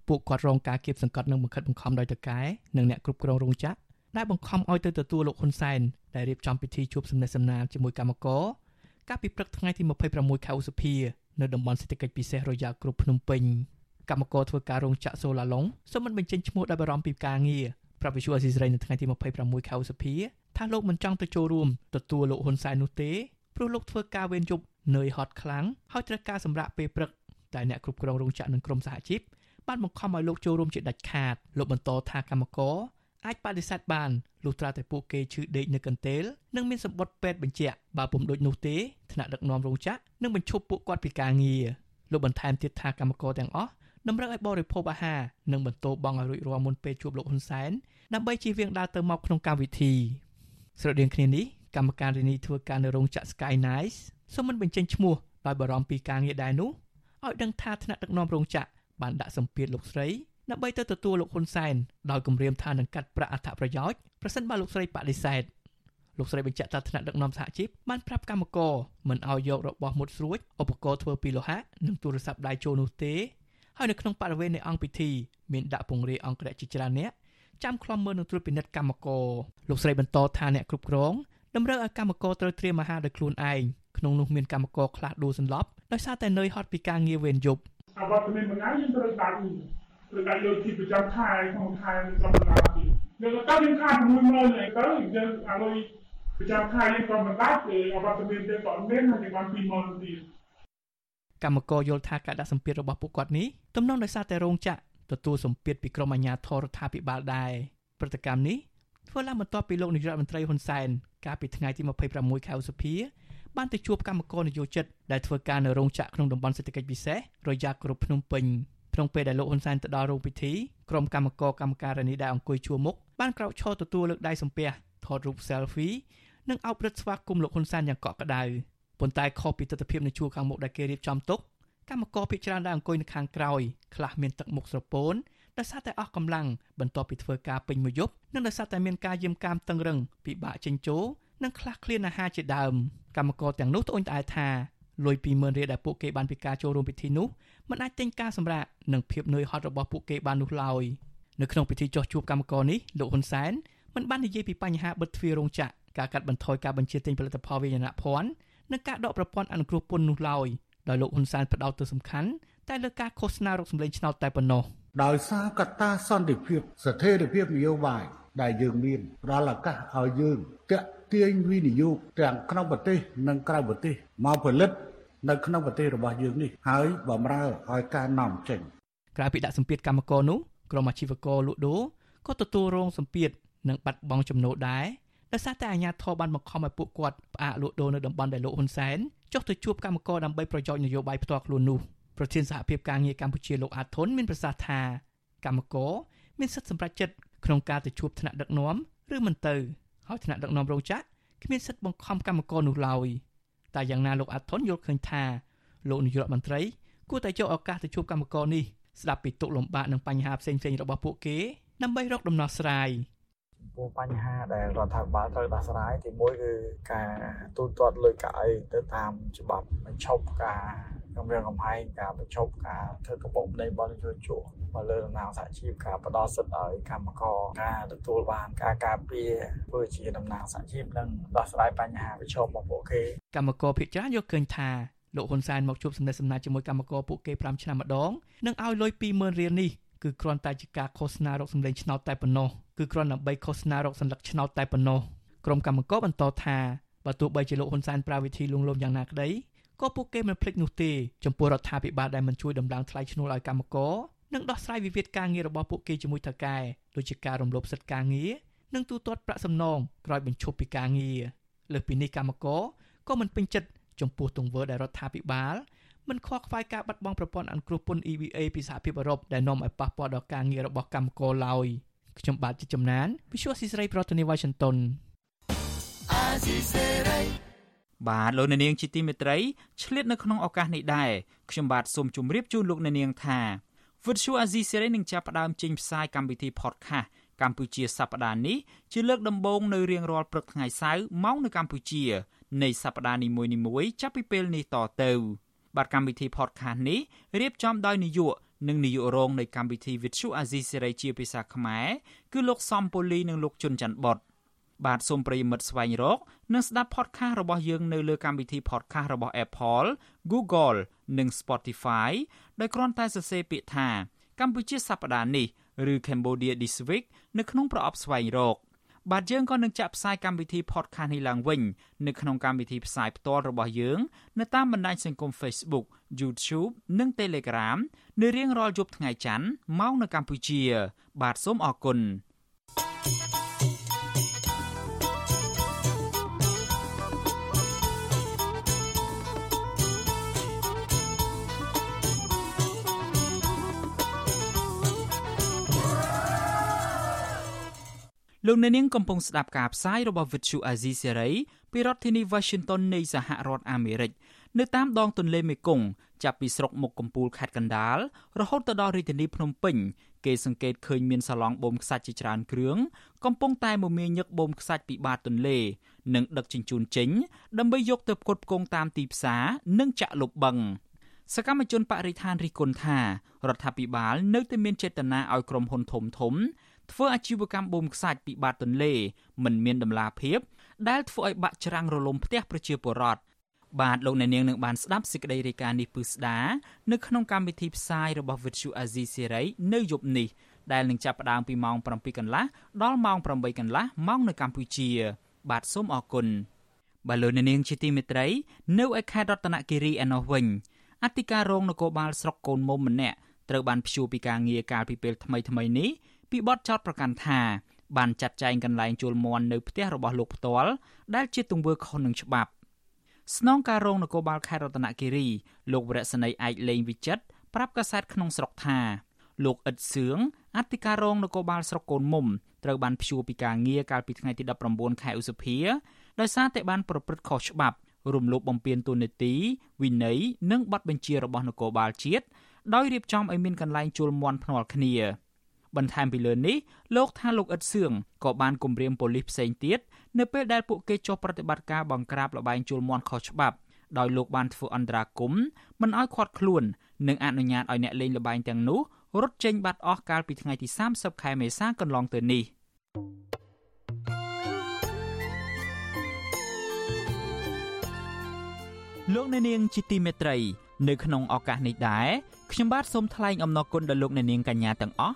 ពួកគាត់រងការគៀបសង្កត់និងបង្ខិតបង្ខំដោយតកែនិងអ្នកគ្រប់គ្រងរោងចក្រដែលបង្ខំឲ្យទៅទទួលលោកហ៊ុនសែនដែលរៀបចំពិធីជួបសំណេះសំណាលជាមួយកម្មករកាលពីព្រឹកថ្ងៃទី26ខែឧសភា នៅតំបន់សេដ្ឋកិច្ចពិសេសរយ៉ាគ្រប់ភ្នំពេញកម្មករធ្វើការរោងចក្រសូឡាឡុងសូមមិនបញ្ចេញឈ្មោះដោយបារម្ភពីការងារប្រាប់វិសុអេស៊ីសរ៉ៃនៅថ្ងៃទី26ខែឧសភាថាលោកមិនចង់ទៅចូលរួមទទួលលោកហ៊ុនសែននោះទេព្រោះលោកធ្វើការវេនយប់នឿយហត់ខ្លាំងហើយត្រូវការសម្រាប់ពេលព្រឹកតែអ្នកគ្រប់គ្រងរោងចក្រនិងក្រុមសហជីពបានបង្ខំឲ្យលោកចូលរួមជាដាច់ខាតលោកបន្តថាកម្មករ អាចបដិសេធបានលុះត្រាតែពួកគេឈឺដេកនៅកន្ទេលនិងមានសម្បត្តិពេទ្យបញ្ជាក់បើពុំដូចនោះទេថ្នាក់ដឹកនាំរោងចក្រនឹងបញ្ឈប់ពួកគាត់ពីការងារលោកបន្ថែមទៀតថាកម្មករទាំងអស់តម្រូវឲ្យបរិភោគអាហារនិងបន្តបង់ឲ្យរួចរាល់មុនពេលជួបលោកហ៊ុនសែនដើម្បីជៀសវាងដើរទៅមកក្នុងកម្មវិធីស្រដៀងគ្នានេះកម្មការរានីធ្វើការនៅរោងចក្រ Sky Nice សូមមិនបញ្ចេញឈ្មោះដោយបារម្ភពីការងារដែរនោះឲ្យដឹងថាថ្នាក់ដឹកនាំរោងចក្របានដាក់សម្ពាធលោកស្រី ដើម្បីទៅទទួលលោកហ៊ុនសែនដោយគម្រាមថានឹងកាត់ប្រាក់អត្ថប្រយោជន៍ប្រសិនបើលោកស្រីបដិសេធលោកស្រីបញ្ជាក់ថាថ្នាក់ដឹកនាំសហជីពបានប្រាប់កម្មករមិនឲ្យយករបស់មុតស្រួចឧបករណ៍ធ្វើពីលោហៈនិងទូរស័ព្ទដៃចូលនោះទេហើយនៅក្នុងបរិវេណនៃអង្គពិធីមានដាក់ពង្រាយអង្គរៈជាច្រើនអ្នកចាំខ្លំមើលនឹងត្រួតពិនិត្យកម្មករលោកស្រីបន្តថាអ្នកគ្រប់គ្រងតម្រូវឲ្យកម្មករត្រូវត្រៀមអាហារដោយខ្លួនឯងក្នុងនោះមានកម្មករខ្លះដួលសន្លប់ដោយសារតែនឿយហត់ពីការងារវេនយប់អវត្តមានមួយថ្ងៃយើងត្រូវដាក់ ត្រូវដាក់យកទីប្រចាំខែក្នុងខែក្នុងដំណាក់ទីយើងក៏តាមយើងខាត60000ឯទៅយើងអាលុយប្រចាំខែយើងក៏មិនដាច់អវត្តមានទេក៏មានហើយបាន20000ទៀតកម្មករយល់ថាការដាក់សម្ពាធរបស់ពួកគាត់នេះទំនងដោយសារតែរោងចក្រទទួលសម្ពាធពីក្រមអាជ្ញាធររដ្ឋាភិបាលដែរព្រឹត្តិកម្មនេះធ្វើឡើងបន្ទាប់ពីលោកនាយករដ្ឋមន្ត្រីហ៊ុនសែនកាលពីថ្ងៃទី26ខែឧសភាបានទៅជួបកម្មករនយោជិតដែលធ្វើការនៅរោងចក្រក្នុងតំបន់សេដ្ឋកិច្ចពិសេសរយ៉ាគ្រប់ភ្នំពេញ ក្នុងពេលដែលលោកហ៊ុនសែនទៅដល់រោងពិធីក្រុមកម្មករកម្មការនីដែលអង្គុយជួរមុខបានក្រោកឈរទទួលលើកដៃសំពះថតរូប selfie និងអោបរឹតស្វាគមន៍លោកហ៊ុនសែនយ៉ាងកក់ក្ដៅប៉ុន្តែខុសពីទស្សនវិជ្ជានៅជួរខាងមុខដែលគេរៀបចំទុកកម្មករភាគច្រើនដែលអង្គុយនៅខាងក្រោយខ្លះមានទឹកមុខស្រពោនដោយសារតែអស់កម្លាំងបន្ទាប់ពីធ្វើការពេញមួយយប់និងដោយសារតែមានការយាមកាមតឹងរឹងពិបាកចេញចូលនិងខ្លះឃ្លានអាហារជាដើមកម្មករទាំងនោះត្អូញត្អែថា លុយ20000រៀលដែលពួកគេបានពីការចូលរួមពិធីនោះមិនអាចទិញការសម្រាកនិងភាពនឿយហត់របស់ពួកគេបាននោះឡើយនៅក្នុងពិធីចោះជួបកម្មករនេះលោកហ៊ុនសែនមិនបាននិយាយពីបញ្ហាបិទទ្វាររោងចក្រការកាត់បន្ថយការបញ្ជាទិញផលិតផលវិញ្ញាណភ័ណ្ឌនិងការដកប្រព័ន្ធអនុគ្រោះពន្ធនោះឡើយដោយលោកហ៊ុនសែនផ្ដោតទៅសំខាន់តែលើការឃោសនារកសម្លេងឆ្នោតតែប៉ុណ្ណោះដោយសារកត្តាសន្តិភាពស្ថិរភាពនយោបាយដែលយើងមានផ្ដល់ឱកាសឲ្យយើងតាក់ ទាញវិនិយោគទាំងក្នុងប្រទេសនិងក្រៅប្រទេសមកផលិតនៅក្នុងប្រទេសរបស់យើងនេះហើយបំរើឲ្យការនាំចេញក្រៅពីដាក់សម្ពាធកម្មករនោះក្រុមអាជីវករលក់ដូរក៏ទទួលរងសម្ពាធនិងបាត់បង់ចំណូលដែរដោយសារតែអាជ្ញាធរបានបង្ខំឲ្យពួកគាត់ផ្អាកលក់ដូរនៅតំបន់ដែលលោកហ៊ុនសែនចុះទៅជួបកម្មករដើម្បីប្រយោជន៍នយោបាយផ្ទាល់ខ្លួននោះប្រធានសហភាពការងារកម្ពុជាលោកអាតធុនមានប្រសាសន៍ថាកម្មករមានសិទ្ធិសម្រេចចិត្តក្នុងការទៅជួបថ្នាក់ដឹកនាំឬមិនទៅ ហើយថ្នាក់ដឹកនាំរោងចក្រគ្មានសិទ្ធិបង្ខំកម្មករនោះឡើយតែយ៉ាងណាលោកអាត់ថុនយល់ឃើញថាលោកនាយករដ្ឋមន្ត្រីគួរតែយកឱកាសទៅជួបកម្មករនេះស្ដាប់ពីទុកលំបាកនិងបញ្ហាផ្សេងៗរបស់ពួកគេដើម្បីរកដំណោះស្រាយពោះបញ្ហាដែលរដ្ឋាភិបាលត្រូវដោះស្រាយទីមួយគឺការទូទាត់លុយកាក់អីទៅតាមច្បាប់បញ្ឈប់ការ គម្រាមកំហែងការបញ្ឈប់ការធ្វើកំបុកម្នេញបរិយោជកមកលើដំណើរសហជីពការផ្ដល់សិទ្ធិឲ្យកម្មករការទទួលបានការការពារធ្វើជាដំណើរសហជីពនិងដោះស្រាយបញ្ហាប្រឈមរបស់ពួកគេកម្មករភាគច្រើនយកឃើញថាលោកហ៊ុនសែនមកជួបសំណេះសំណាលជាមួយកម្មករពួកគេ5ឆ្នាំម្ដងនិងឲ្យលុយ20000រៀលនេះគឺគ្រាន់តែជាការឃោសនារកសម្លេងឆ្នោតតែប៉ុណ្ណោះគឺគ្រាន់ដើម្បីឃោសនារកសញ្ញាឆ្នោតតែប៉ុណ្ណោះក្រុមកម្មករបន្តថាបើទោះបីជាលោកហ៊ុនសែនប្រើវិធីលួងលោមយ៉ាងណាក្តី ក៏ពួកគេមិនភ្លេចនោះទេចំពោះរដ្ឋាភិបាលដែលមិនជួយដំឡើងថ្លៃឈ្នួលឲ្យកម្មករនិងដោះស្រាយវិវាទការងាររបស់ពួកគេជាមួយថៅកែដូចជាការរំលោភសិទ្ធិការងារនិងទូទាត់ប្រាក់សំណងក្រោយបញ្ឈប់ពីការងារលើសពីនេះកម្មករក៏មិនពេញចិត្តចំពោះទង្វើដែលរដ្ឋាភិបាលមិនខ្វល់ខ្វាយការបាត់បង់ប្រព័ន្ធអន្តរពន្ធ EVA ពីសហភាពអឺរ៉ុបដែលនាំឲ្យប៉ះពាល់ដល់ការងាររបស់កម្មករឡើយខ្ញុំបាទជាចំណាន Visual ស៊ីស្រីប្រធានាទី Washington បាទលោកអ្នកនាងជាទីមេត្រីឆ្លៀតនៅក្នុងឱកាសនេះដែរខ្ញុំបាទសូមជម្រាបជូនលោកអ្នកនាងថាវិទ្យុអាស៊ីសេរីនឹងចាប់ផ្ដើមចេញផ្សាយកម្មវិធី podcast កម្ពុជាសប្តាហ៍នេះជាលើកដំបូងនៅរៀងរាល់ព្រឹកថ្ងៃសៅរ៍ម៉ោងនៅកម្ពុជានៃសប្តាហ៍នីមួយៗចាប់ពីពេលនេះតទៅ បាទកម្មវិធី podcast នេះរៀបចំដោយនាយកនិងនាយករងនៃកម្មវិធី Vithu Azizi Serai ជាភាសាខ្មែរគឺលោកសំពូលីនិងលោកជុនច័ន្ទបុត បាទសូមប្រិយមិត្តស្វែងរក និងស្ដាប់ podcast របស់យើងនៅលើកម្មវិធី podcast របស់ Apple, Google និង Spotify ដោយគ្រាន់តែសរសេរពាក្យថា កម្ពុជាសប្តាហ៍នេះឬ Cambodia This Week នៅក្នុងប្រអប់ស្វែងរកបាទយើងក៏នឹងចាក់ផ្សាយកម្មវិធី podcast នេះឡើងវិញនៅក្នុងកម្មវិធីផ្សាយផ្ទាល់របស់យើងនៅតាមបណ្ដាញសង្គម Facebook, YouTube និង Telegram នៅរៀងរាល់យប់ថ្ងៃច័ន្ទម៉ោងនៅកម្ពុជា បាទសូមអរគុណ thank you លោកអ្នកនាងកំពុងស្ដាប់ការផ្សាយរបស់ Vuthu Azizi Serai ពីរដ្ឋធានី Washington នៃសហរដ្ឋអាមេរិកនៅតាមដងទន្លេមេគង្គចាប់ពីស្រុកមុខកំពូលខេត្តកណ្ដាលរហូតទៅដល់រាជធានីភ្នំពេញគេសង្កេតឃើញមានសាឡង់បូមខ្សាច់ជាច្រើនគ្រឿងកំពុងតែមមាញឹកបូមខ្សាច់ពីបាតទន្លេ និងដឹកជញ្ជូនចេញដើម្បីយកទៅផ្គត់ផ្គង់តាមទីផ្សារនិងចាក់លុបបឹងសកម្មជនបរិស្ថានរិះគន់ថារដ្ឋាភិបាលនៅតែមានចេតនាឲ្យក្រុមហ៊ុនធំធំធ្វើអាជីវកម្មបូមខ្សាច់ពីបាតទន្លេមិនមានដំណាភាពដែលធ្វើឲ្យបាក់ច្រាំងរលំផ្ទះប្រជាពលរដ្ឋបាទលោកអ្នកនាងនឹងបានស្ដាប់សេចក្តីរាយការណ៍នេះពឹស្ដានៅក្នុងកម្មវិធីផ្សាយរបស់ Vuthu Azizi Serai នៅយប់នេះដែលនឹងចាប់ផ្ដើមពីម៉ោង7កន្លះដល់ម៉ោង8កន្លះម៉ោងនៅកម្ពុជា បាទសូមអរគុណបាទលោកអ្នកនាងជាទីមេត្រី នៅឯខេត្តរតនគិរីឯណោះវិញអធិការរងនគរបាលស្រុកកូនមុំម្នាក់ត្រូវបានព្យួរពីការងារកាលពីពេលថ្មីថ្មីនេះ ពីបទចោទប្រកាន់ថាបានចាត់ចែងកន្លែងជួលមន់នៅផ្ទះរបស់លោកផ្ទាល់ដែលជាទង្វើខុសនឹងច្បាប់ស្នងការរងនគរបាលខេត្តរតនគិរីលោកវរៈសនីឯកលេងវិចិត្រប្រាប់កាសែតក្នុងស្រុកថាលោកអ៊ិតសឿងអធិការរងនគរបាលស្រុកកូនមុំត្រូវបានព្យួរពីការងារកាលពីថ្ងៃទី19ខែឧសភាដោយសារតែបានប្រព្រឹត្តខុសច្បាប់ រំលោភបំពានទូនីតិវិន័យនិងប័ណ្ណបញ្ជារបស់នគរបាលជាតិដោយរៀបចំឲ្យមានកន្លែងជួលមន់ភ្នាល់គ្នា បន្ថែមពីលើនេះលោកថាលោកអ៊ិតសឿងក៏បានគម្រាមប៉ូលីសផ្សេងទៀតនៅពេលដែលពួកគេចុះប្រតិបត្តិការបង្ក្រាបលបែងជលមន់ខុសច្បាប់ដោយលោកបានធ្វើអន្តរាគមន៍មិនឲ្យខាត់ខ្លួននិងអនុញ្ញាតឲ្យអ្នកលេងលបែងទាំងនោះរត់ចេញបាត់អស់កាលពីថ្ងៃទី30ខែមេសាកន្លងទៅនេះលោកអ្នកនាងជាទីមេត្រី នៅក្នុងឱកាសនេះដែរខ្ញុំបាទសូមថ្លែងអំណរគុណដល់លោកអ្នកនាងកញ្ញាទាំងអស់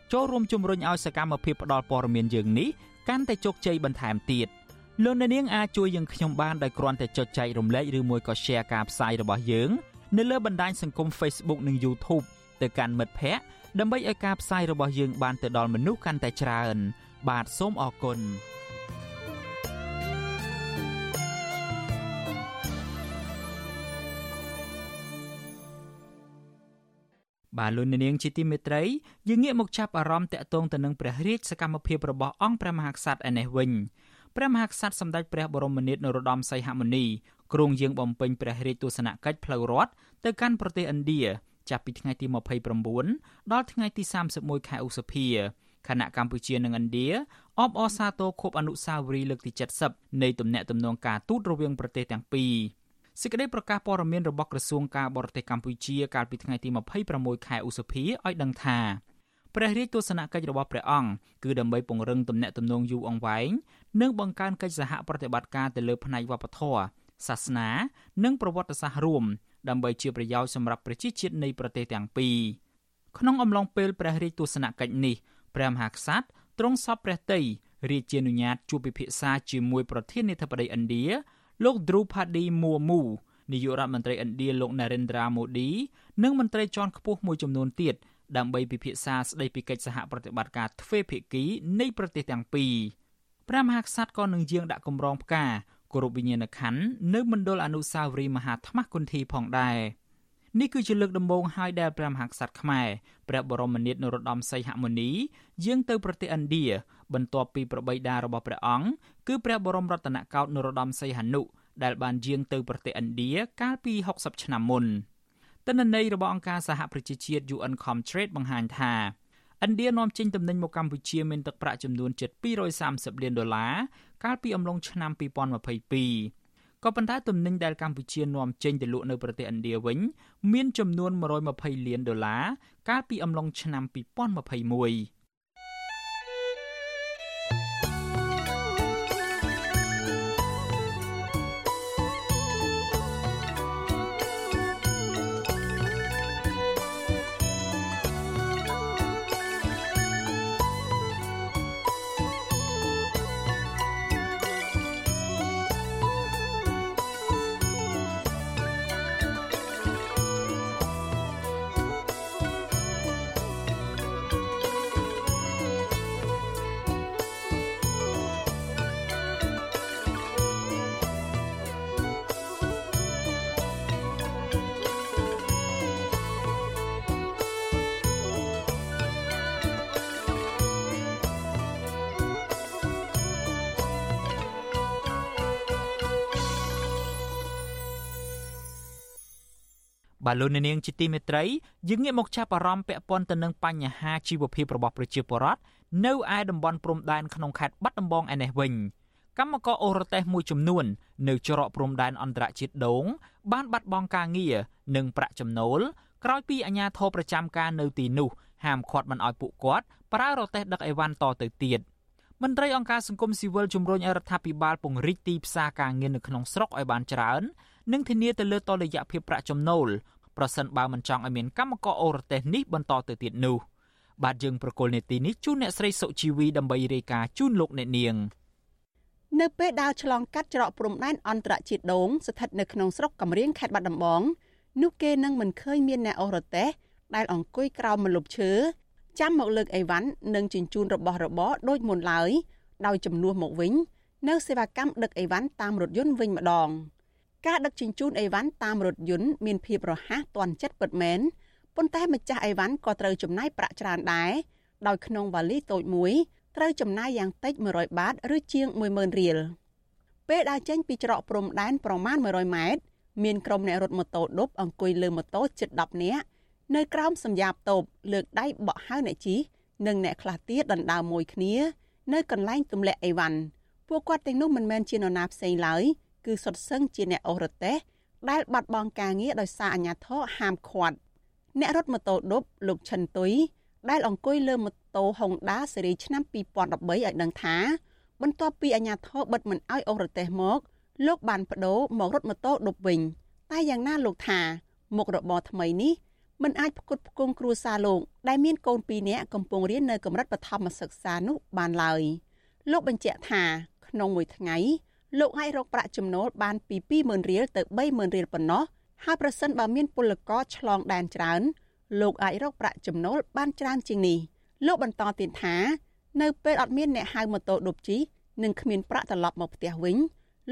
ចូលរួមជំរុញឲ្យសកម្មភាពផ្តល់ព័ត៌មានយើងនេះកាន់តែជោគជ័យបន្ថែមទៀតលោកអ្នកនាងអាចជួយយើងខ្ញុំបានដោយគ្រាន់តែចុចចែករំលែកឬមួយក៏ Share ការផ្សាយរបស់យើងនៅលើបណ្ដាញសង្គម Facebook និង YouTube ទៅកាន់មិត្តភ័ក្តិដើម្បីឲ្យការផ្សាយរបស់យើងបានទៅដល់មនុស្សកាន់តែច្រើន បាទសូមអរគុណ បាទលោកនាងជាទីមេត្រីយើងងាកមកចាប់អារម្មណ៍តាក់ទងទៅនឹងព្រះរាជសកម្មភាពរបស់អង្គព្រះមហាក្សត្រឯនេះវិញព្រះមហាក្សត្រសម្ដេចព្រះបរមនាថនរោត្តមសីហមុនីគ្រងយាងបំពេញព្រះរាជទស្សនកិច្ចផ្លូវរដ្ឋទៅកាន់ប្រទេសឥណ្ឌាចាប់ពីថ្ងៃទី29ដល់ថ្ងៃទី31ខែឧសភាខណៈកម្ពុជានិងឥណ្ឌាអបអរសាទរខួបអនុស្សាវរីយ៍លើកទី70នៃទំនាក់ទំនងការទូតរវាងប្រទេសទាំងពីរ សេចក្តីប្រកាសព័ត៌មានរបស់ក្រសួងការបរទេសកម្ពុជាកាលពីថ្ងៃទី26ខែឧសភាឲ្យដឹងថាព្រះរាជទស្សនកិច្ចរបស់ព្រះអង្គគឺដើម្បីពង្រឹងទំនាក់ទំនងយូរអង្វែងនិងបង្កើនកិច្ចសហប្រតិបត្តិការទៅលើផ្នែកវប្បធម៌សាសនា និងប្រវត្តិសាស្ត្ររួមដើម្បីជាប្រយោជន៍សម្រាប់ប្រជាជាតិនៃប្រទេសទាំងពីរក្នុងអំឡុងពេលព្រះរាជទស្សនកិច្ចនេះព្រះមហាក្សត្រទ្រង់សពព្រះតីរាជានុញ្ញាតជួបពិភាក្សាជាមួយប្រធានាធិបតីឥណ្ឌា លោក Drupadi Murmu នាយករដ្ឋមន្ត្រីឥណ្ឌាលោក Narendra Modi និងមន្ត្រីជាន់ខ្ពស់មួយចំនួនទៀតដើម្បីពិភាក្សាស្ដីពីកិច្ចសហប្រតិបត្តិការទ្វេភាគីនៃប្រទេសទាំងពីរព្រះមហាក្សត្រក៏នឹងយាងដាក់កម្រងផ្កាគោរពវិញ្ញាណក្ខន្ធនៅមណ្ឌលអនុស្សាវរីយ៍មហាថ្មគុន្ធីផងដែរនេះគឺជាលើកដំបូងហើយដែលព្រះមហាក្សត្រខ្មែរព្រះបរមនាថនរោត្តមសីហមុនីយាងទៅប្រទេសឥណ្ឌា បន្ទាប់ពីប្របីតារបស់ព្រះអង្គគឺព្រះបរមរតនកោដ្ឋនរោត្តមសីហនុដែលបានយាងទៅប្រទេសឥណ្ឌាកាលពី60ឆ្នាំមុនទិន្នន័យរបស់អង្គការសហប្រជាជាតិ UNCOMTRADE បង្ហាញថាឥណ្ឌានាំចេញទំនិញមកកម្ពុជាមានទឹកប្រាក់ចំនួនជិត230លានដុល្លារកាលពីអំឡុងឆ្នាំ2022ក៏ប៉ុន្តែទំនិញដែលកម្ពុជានាំចេញទៅលក់នៅប្រទេសឥណ្ឌាវិញ មានចំនួន120លានដុល្លារកាលពីអំឡុងឆ្នាំ2021 បាទលោកនាងជាទីមេត្រីយើងងាកមកចាប់អារម្មណ៍ពាក់ព័ន្ធទៅនឹងបញ្ហាជីវភាពរបស់ប្រជាពលរដ្ឋនៅឯតំបន់ព្រំដែនក្នុងខេត្តបាត់ដំបងឯនេះវិញកម្មករអូរ៉ូតេសមួយចំនួន នៅច្រកព្រំដែនអន្តរជាតិដងបានបាត់បង់ការងារនិងប្រាក់ចំណូលក្រោយពីអាជ្ញាធរប្រចាំការនៅទីនោះហាមឃាត់មិនឲ្យពួកគាត់ប្រើរទេះដឹកអីវ៉ាន់តទៅទៀតមន្ត្រីអង្គការសង្គមស៊ីវិលជំរុញឲ្យរដ្ឋាភិបាលពង្រីកទីផ្សារការងារនៅក្នុងស្រុកឲ្យបានច្រើន និងធានាទៅលើតុល្យភាពប្រាក់ចំណូលប្រសិនបើមិនចង់ឲ្យមានកម្មករអូរ៉ូតេសនេះបន្តទៅទៀតនោះបាទយើងប្រកុលនេតិនេះជូនអ្នកស្រីសុជីវីដើម្បីរាយការណ៍ជូនលោកអ្នកនាងនៅពេលដើរឆ្លងកាត់ច្រកព្រំដែនអន្តរជាតិដងស្ថិតនៅក្នុងស្រុកកំរៀងខេត្តបាត់ដំបងនោះគេនឹងមិនឃើញមានអ្នកអូរ៉ូតេសដែលអង្គុយក្រោមម្លប់ឈើចាំមកលើកអីវ៉ាន់និងជញ្ជូនរបស់របរដូចមុនឡើយដោយចំនួនមកវិញនៅសេវាកម្មដឹកអីវ៉ាន់តាមរថយន្តវិញម្ដង។ ការដឹកជញ្ជូនអីវ៉ាន់តាមរថយន្តមានភាពរហ័សទាន់ចិត្តពិតមែនប៉ុន្តែម្ចាស់អីវ៉ាន់ក៏ត្រូវចំណាយប្រាក់ច្រើនដែរដោយក្នុងវ៉ាលីតូចមួយត្រូវចំណាយយ៉ាងតិច100បាតឬជាង10000រៀលពេលដើរចេញពីច្រកព្រំដែនប្រមាណ100ម៉ែត្រមានក្រុមអ្នករត់ម៉ូតូឌុបអង្គុយលើម៉ូតូជិត10នាក់នៅក្រោមសម្យាបតូបលើកដៃបក់ហៅអ្នកជិះនិងអ្នកខ្លះទៀតដណ្ដើមមួយគ្នា នៅកន្លែងទម្លាក់អីវ៉ាន់ពួកគាត់ទាំងនោះមិនមែនជានរណាផ្សេងឡើយ គឺសុទ្ធសឹងជាអ្នកអូរតេសដែលបាត់បង់ការងារដោយសារអាជ្ញាធរហាមឃាត់អ្នករត់ម៉ូតូឌុបលោកឈិនទុយដែលអង្គុយលើម៉ូតូ Honda ស៊េរីឆ្នាំ2013ឲ្យដឹងថា បន្ទាប់ពីអាជ្ញាធរបិទមិនអោយអូរតេសមក លោកបានបដូរមករត់ម៉ូតូឌុបវិញ តែយ៉ាងណាលោកថាមុខរបរថ្មីនេះមិនអាចផ្គត់ផ្គង់គ្រួសារលោកដែលមានកូន2នាក់កំពុងរៀននៅកម្រិតបឋមសិក្សានោះបានឡើយលោកបញ្ជាក់ថាក្នុងមួយថ្ងៃ លោកអាចរកប្រាក់ចំណូលបានពី20000រៀលទៅ30000រៀលប៉ុណ្ណោះហើយប្រសិនបើមានពលករឆ្លងដែនច្រើនលោកអាចរកប្រាក់ចំណូលបានច្រើនជាងនេះលោកបន្តទៀតថានៅពេលអត់មានអ្នកហៅម៉ូតូឌុបជីនិងគ្មានប្រាក់ត្រឡប់មកផ្ទះវិញ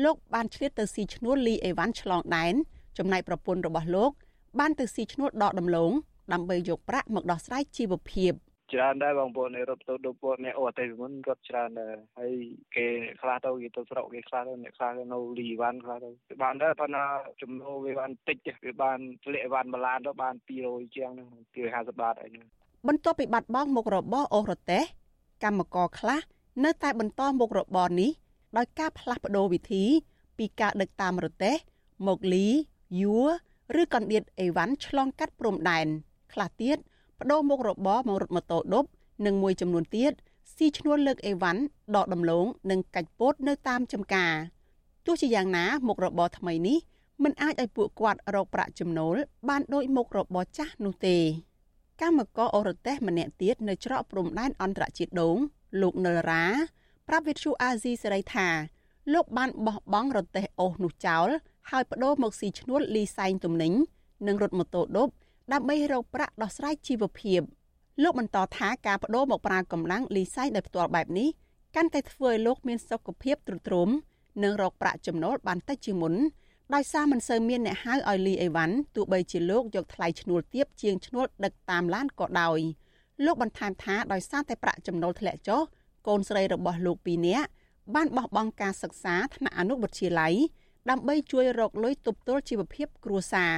លោកបានឆ្លៀតទៅស៊ីឈ្នួលលីអេវ៉ាន់ឆ្លងដែនចំណែកប្រពន្ធរបស់លោកបានទៅស៊ីឈ្នួលដកដំឡូងដើម្បីយកប្រាក់មកដោះស្រាយជីវភាព ច្រើនដែរបងប្អូនរត់ទៅដល់ពួកអ្នកអូតែមុនរត់ច្រើនដែរហើយគេខ្លះទៅគេទៅស្រុកគេខ្លះទៅអ្នកខ្លះទៅនៅលីវ៉ាន់ខ្លះទៅបានដែរប៉ុន្តែចំណូលវាបានតិចវាបានធ្លាក់វ៉ាន់មួយឡានទៅបាន200ជាងហ្នឹង250បាតអីហ្នឹងបន្ទាប់ពីបាត់បង់មុខរបរអូររទេះកម្មករខ្លះនៅតែបន្តមុខរបរនេះដោយការផ្លាស់ប្ដូរវិធីពីការដឹកតាមរទេះមកលីយួរឬកណ្ដៀតអីវ៉ាន់ឆ្លងកាត់ព្រំដែនខ្លះទៀត បដូរមុខរបរមករត់ម៉ូតូឌុបនិងមួយចំនួនទៀតស៊ីឈ្នួលលើកអីវ៉ាន់ដកដំឡូងនិងកាច់ពោតនៅតាមចំការទោះជាយ៉ាងណាមុខរបរថ្មីនេះមិនអាចឲ្យពួកគាត់រកប្រាក់ចំណូល បានដូចមុខរបរចាស់នោះទេកម្មករអូរតេសម្នាក់ទៀតនៅច្រកព្រំដែនអន្តរជាតិដងលោកនិលរ៉ាប្រាប់វិទ្យុអាស៊ីសេរីថាលោកបានបោះបង់រទេះអូសនោះចោលហើយបដូរមកស៊ីឈ្នួលលីសែងទំនិញនិងរថម៉ូតូឌុប ដើម្បីរកប្រាក់ដោះស្រាយជីវភាពលោកបន្តថាការបដូរមកប្រើកម្លាំងលីសែងដោយផ្ទាល់បែបនេះកាន់តែធ្វើឲ្យលោកមានសុខភាពទ្រុឌទ្រោមនិងរកប្រាក់ចំណូលបានតិចជាងមុនដោយសារមិនសូវមានអ្នកហៅឲ្យលីអីវ៉ាន់ទោះបីជាលោកយកថ្លៃឈ្នួលទាបជាងឈ្នួលដឹកតាមឡានក៏ដោយលោកបន្ថែមថាដោយសារតែប្រាក់ចំណូលធ្លាក់ចុះកូនស្រីរបស់លោកពីរនាក់បានបោះបង់ការសិក្សាថ្នាក់អនុវិទ្យាល័យដើម្បីជួយរកលុយទប់ទល់ជីវភាពគ្រួសារ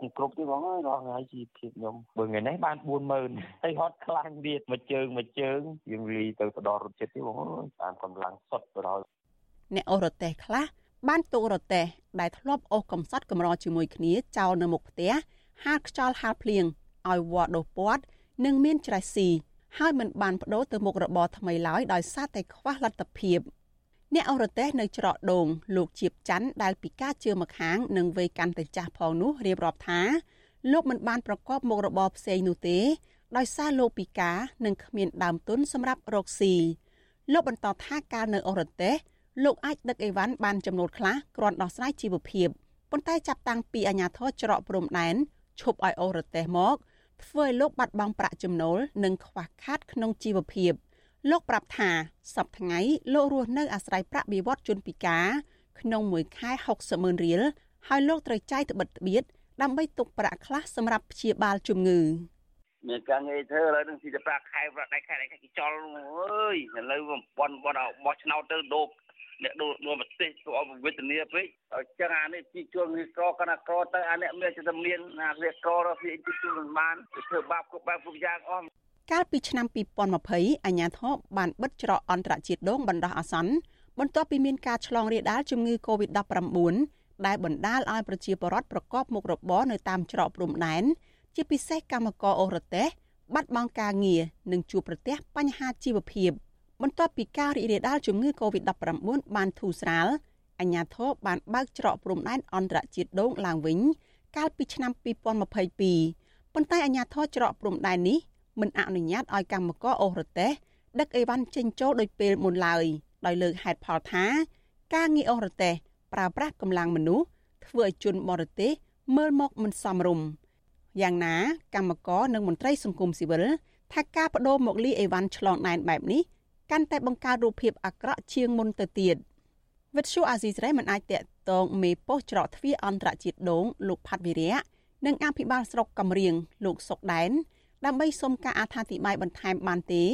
ពុំគ្រប់ទេបងអើយរាល់ថ្ងៃជីវភាពខ្ញុំបើថ្ងៃនេះបាន40000ហើយហត់ខ្លាំងទៀតមួយជើងមួយជើងយើងលីទៅទៅដល់រត់ចិត្តទេបងអើយតាមកម្លាំងសុទ្ធទៅដល់អ្នកអូរតេះខ្លះបានទុករតេះដែលធ្លាប់អូសកំសត់កម្រជាមួយគ្នាចោលនៅមុខផ្ទះហាលខ្យល់ហាលភ្លៀងឲ្យវត្តដោះពាត់និងមានច្រេះស៊ីហើយមិនបានបដូរទៅមុខរបរថ្មីឡើយដោយសារតែខ្វះលទ្ធភាព អ្នកអរទេសនៅច្រកដងលោកជាបច័ន្ទដែលពិការជើងម្ខាងនិងវ័យកាន់តែចាស់ផងនោះរៀបរាប់ថាលោកមិនបានប្រកបមុខរបរផ្សេងនោះទេ ដោយសារលោកពិការនិងគ្មានដើមទុនសម្រាប់រកស៊ីលោកបន្តថាកាលនៅអរទេសលោកអាចដឹកអីវ៉ាន់បានចំណូលខ្លះគ្រាន់ដោះស្រាយជីវភាពប៉ុន្តែចាប់តាំងពីអាញាធរច្រកព្រំដែនឈប់ឲ្យអរទេសមកធ្វើឲ្យលោកបាត់បង់ប្រាក់ចំណូលនិងខ្វះខាតក្នុងជីវភាព លោកប្រាប់ថាសប្តាហ៍លោករស់នៅអាស្រ័យប្រាក់បៀវត្សជនពិការក្នុងមួយខែ60ម៉ឺនរៀលហើយលោកត្រូវចាយត្បិតត្បៀតដើម្បីទុកប្រាក់ខ្លះសម្រាប់ព្យាបាលជំងឺមានការងារធ្វើឥឡូវនឹងស៊ីតែប្រាក់ខែប្រាក់ដៃខែដៃខែគេចល់អើយឥឡូវបំពន់បត់បោះឆ្នោតទៅដូកអ្នកដូរដូរប្រទេសទៅអបវេទនាពេកអញ្ចឹងអានេះជីជួលនេះក្រកណាក្រទៅអាអ្នកមានចិត្តមានអាវាក្ររវាជីជួលមិនបានធ្វើបាបគ្រប់បែបគ្រប់យ៉ាងអស់ កាលពីឆ្នាំ2020អាជ្ញាធរបានបិទច្រកអន្តរជាតិដងបណ្ដោះអាសន្នបន្ទាប់ពីមានការឆ្លងរាលដាលជំងឺ Covid-19 ដែលបណ្ដាលឲ្យប្រជាពលរដ្ឋប្រកបមុខរបរនៅតាមច្រកព្រំដែនជាពិសេសកម្មករអូរ៉ាតេសបាត់បង់ការងារនិងជួបប្រទះបញ្ហាជីវភាព។បន្ទាប់ពីការរីករាលដាលជំងឺ Covid-19 បានធូរស្រាលអាជ្ញាធរបានបើកច្រកព្រំដែនអន្តរជាតិដូងឡើងវិញ កាលពីឆ្នាំ2022ប៉ុន្តែអាជ្ញាធរច្រកព្រំដែននេះ មិនអនុញ្ញាតឲ្យកម្មករអូរ៉ាតេសដឹកអីវ៉ាន់ចេញចូលដោយពេលមុនឡើយដោយលើកហេតុផលថា ការងារអូរ៉ាតេសប្រើប្រាស់កម្លាំងមនុស្សធ្វើឲ្យជនបរទេសមើលមកមិនសមរម្យយ៉ាងណាកម្មករនិងមន្ត្រីសង្គមស៊ីវិលថាការបដូរមកលីអីវ៉ាន់ឆ្លងដែនបែបនេះកាន់តែបង្កើតរូបភាពអាក្រក់ជាងមុនទៅទៀតវិទ្យុអាស៊ីសេរីមិនអាចតាក់ទងមេប៉ុស្តិ៍ច្រកទ្វារអន្តរជាតិដងលោកផាត់វិរៈនិងអភិបាលស្រុកកំរៀងលោកសុកដែន ដើម្បីសុំការអធិប្បាយបន្ថែមបានទេ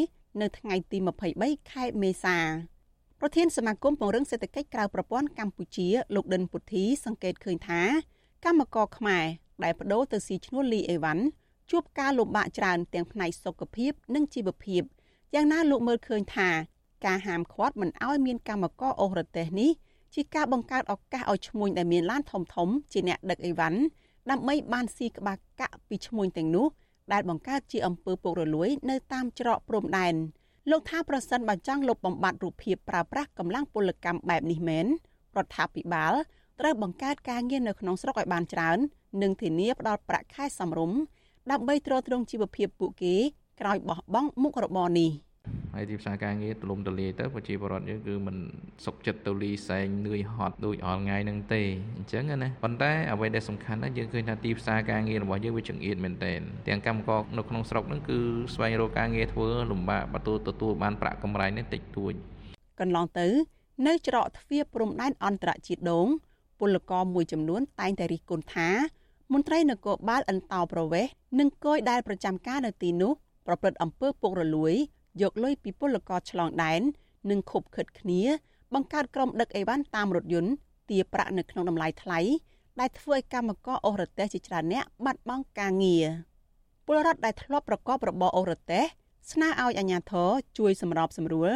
នៅថ្ងៃទី23ខែមេសាប្រធានសមាគមពង្រឹងសេដ្ឋកិច្ចក្រៅប្រព័ន្ធកម្ពុជា លោកដិនពុទ្ធីសង្កេតឃើញថាកម្មករខ្មែរដែលបដូរទៅស៊ីឈ្នួលលីអេវ៉ាន់ជួបការលំបាកច្រើនទាំងផ្នែកសុខភាព និងជីវភាពយ៉ាងណាលោកមើលឃើញថាការហាមឃាត់មិនឲ្យមានកម្មករអូសរទេសនេះជាការបង្កើតឱកាសឲ្យឈ្មួញដែលមានឡានធំធំជាអ្នកដឹកអីវ៉ាន់ដើម្បីបានស៊ីក្បាលកាក់ពីឈ្មួញទាំងនោះ ដែលបង្កើតជាអំពើពុករលួយនៅតាមច្រកព្រំដែនលោកថាប្រសិនបើចង់លុបបំបាត់រូបភាពប្រើប្រាស់កម្លាំងពលកម្មបែបនេះមែនរដ្ឋាភិបាលត្រូវបង្កើតការងារនៅក្នុងស្រុកឲ្យបានច្រើននិងធានាផ្ដល់ប្រាក់ខែសមរម្យដើម្បីទ្រទ្រង់ជីវភាពពួកគេក្រោយបោះបង់មុខរបរនេះ។ ហើយទីផ្សារការងារទលំទលាយទៅប្រជាពលរដ្ឋយើងគឺមិនសុខចិត្តទៅលីសែងនឿយហត់ដូចអល់ថ្ងៃហ្នឹងទេអញ្ចឹងណាប៉ុន្តែអ្វីដែលសំខាន់ណាយើងឃើញថាទីផ្សារការងាររបស់យើងវាចង្អៀតមែនទែនទាំងកម្មករនៅក្នុងស្រុកហ្នឹងគឺស្វែងរកការងារធ្វើលំបាកបើទទួលបានប្រាក់កម្រៃនេះតិចតួចកន្លងទៅ នៅច្រកទ្វារព្រំដែនអន្តរជាតិដងពលករមួយចំនួនតែងតែរិះគន់ថា មន្ត្រីនគរបាលអន្តោប្រវេសន៍និងគយដែលប្រចាំការនៅទីនោះប្រព្រឹត្តអំពើពុករលួយ យកលុយពីពលករឆ្លងដែននិងខົບខិតគ្នា បង្កើតក្រុមដឹកអីវ៉ាន់តាមរថយន្តទារប្រាក់នៅក្នុងតម្លៃថ្លៃដែលធ្វើឲ្យកម្មករអូរ៉ាតេស ជាច្រើនអ្នកបាត់បង់ការងារពលរដ្ឋដែលធ្លាប់ប្រកបរបរអូរ៉ាតេសស្នើឲ្យអាជ្ញាធរជួយសម្របសម្រួល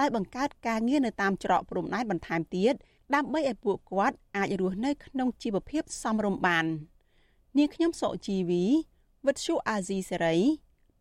ដោយបង្កើតការងារនៅតាមច្រកព្រំដែនបន្ថែមទៀតដើម្បីឲ្យពួកគាត់អាចរស់នៅក្នុងជីវភាពសមរម្យបាន នាងខ្ញុំសុជីវីវិទ្យុអាស៊ីសេរី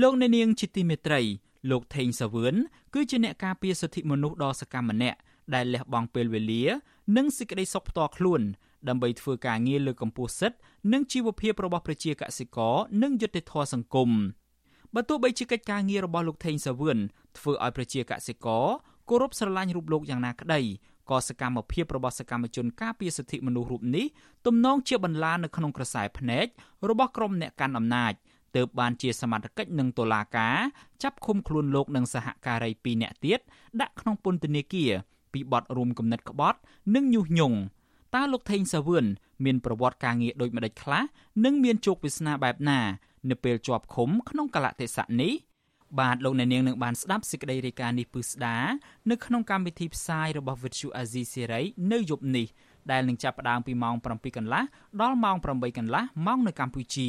លោកអ្នកនាងជាទីមេត្រី លោកថេងសាវឿនគឺជាអ្នកការពារសិទ្ធិមនុស្សដ៏សកម្មម្នាក់ដែលលះបង់ពេលវេលា និងសេចក្តីសុខផ្ទាល់ខ្លួនដើម្បីធ្វើការងារលើកម្ពុជាសិទ្ធិនិងជីវភាពរបស់ប្រជាកសិករនិងយុត្តិធម៌សង្គមបើទោះបីជាកិច្ចការងាររបស់លោកថេងសាវឿនធ្វើឲ្យប្រជាកសិករគោរពស្រឡាញ់រូបលោកយ៉ាងណាក្តីក៏សកម្មភាពរបស់សកម្មជនការពារសិទ្ធិមនុស្សរូបនេះទំនងជាបន្លានៅក្នុងក្រសែភ្នែករបស់ក្រុមអ្នកកាន់អំណាច ទើបបានជាសមត្ថកិច្ចនឹងតុលាការចាប់ឃុំខ្លួនលោកនិងសហការី2នាក់ទៀតដាក់ក្នុងពន្ធនាគារពីបទរួមគំនិតក្បត់ និងញុះញង់តើលោកថេងសាវឿនមានប្រវត្តិការងារដូចម្ដេចខ្លះនិងមានជោគវាសនាបែបណា នៅពេលជាប់ឃុំក្នុងកលៈទេសៈនេះបាទលោកអ្នកនាងនឹងបានស្ដាប់សេចក្តីរាយការណ៍នេះពឹស្ដានៅក្នុងកម្មវិធីផ្សាយរបស់ Vuthu Azizi Serai នៅយប់នេះដែលនឹងចាប់ផ្ដើមពីម៉ោង7កន្លះដល់ម៉ោង8កន្លះម៉ោងនៅកម្ពុជា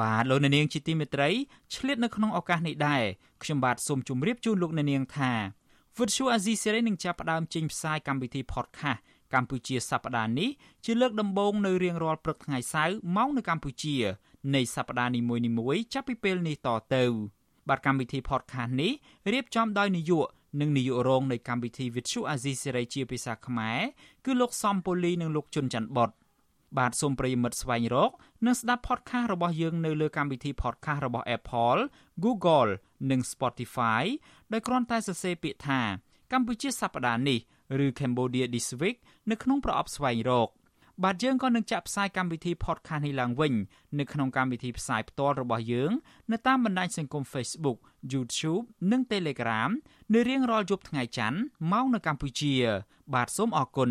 បាទលោកអ្នកនាងជាទីមេត្រីឆ្លៀតនៅក្នុងឱកាសនេះដែរខ្ញុំបាទសូមជម្រាបជូនលោកអ្នកនាងថាវិទ្យុអាស៊ីសេរីនឹងចាប់ផ្ដើមចេញផ្សាយកម្មវិធី podcast កម្ពុជាសប្តាហ៍នេះជាលើកដំបូងនៅរៀងរាល់ព្រឹកថ្ងៃសៅរ៍ម៉ោងនៅកម្ពុជា នៃសប្តាហ៍នីមួយៗចាប់ពីពេលនេះតទៅ បាទកម្មវិធី podcast នេះរៀបចំដោយនាយកនិងនាយករងនៃកម្មវិធី Vithu Azizi Serai ជាភាសាខ្មែរគឺលោកសំពូលីនិងលោកជុនច័ន្ទបត បាទសូមប្រិយមិត្តស្វែងរក និងស្ដាប់ podcast របស់យើងនៅលើកម្មវិធី podcast របស់ Apple, Google និង Spotify ដោយគ្រាន់តែសរសេរពាក្យថា កម្ពុជាសប្តាហ៍នេះឬ Cambodia This Week នៅក្នុងប្រអប់ស្វែងរក បាទយើងក៏នឹងចាក់ផ្សាយកម្មវិធី podcast នេះឡើងវិញនៅក្នុងកម្មវិធីផ្សាយផ្ទាល់របស់យើង នៅតាមបណ្ដាញសង្គម Facebook, YouTube និង Telegram នៅរៀងរាល់យប់ថ្ងៃច័ន្ទម៉ោងនៅកម្ពុជា បាទសូមអរគុណ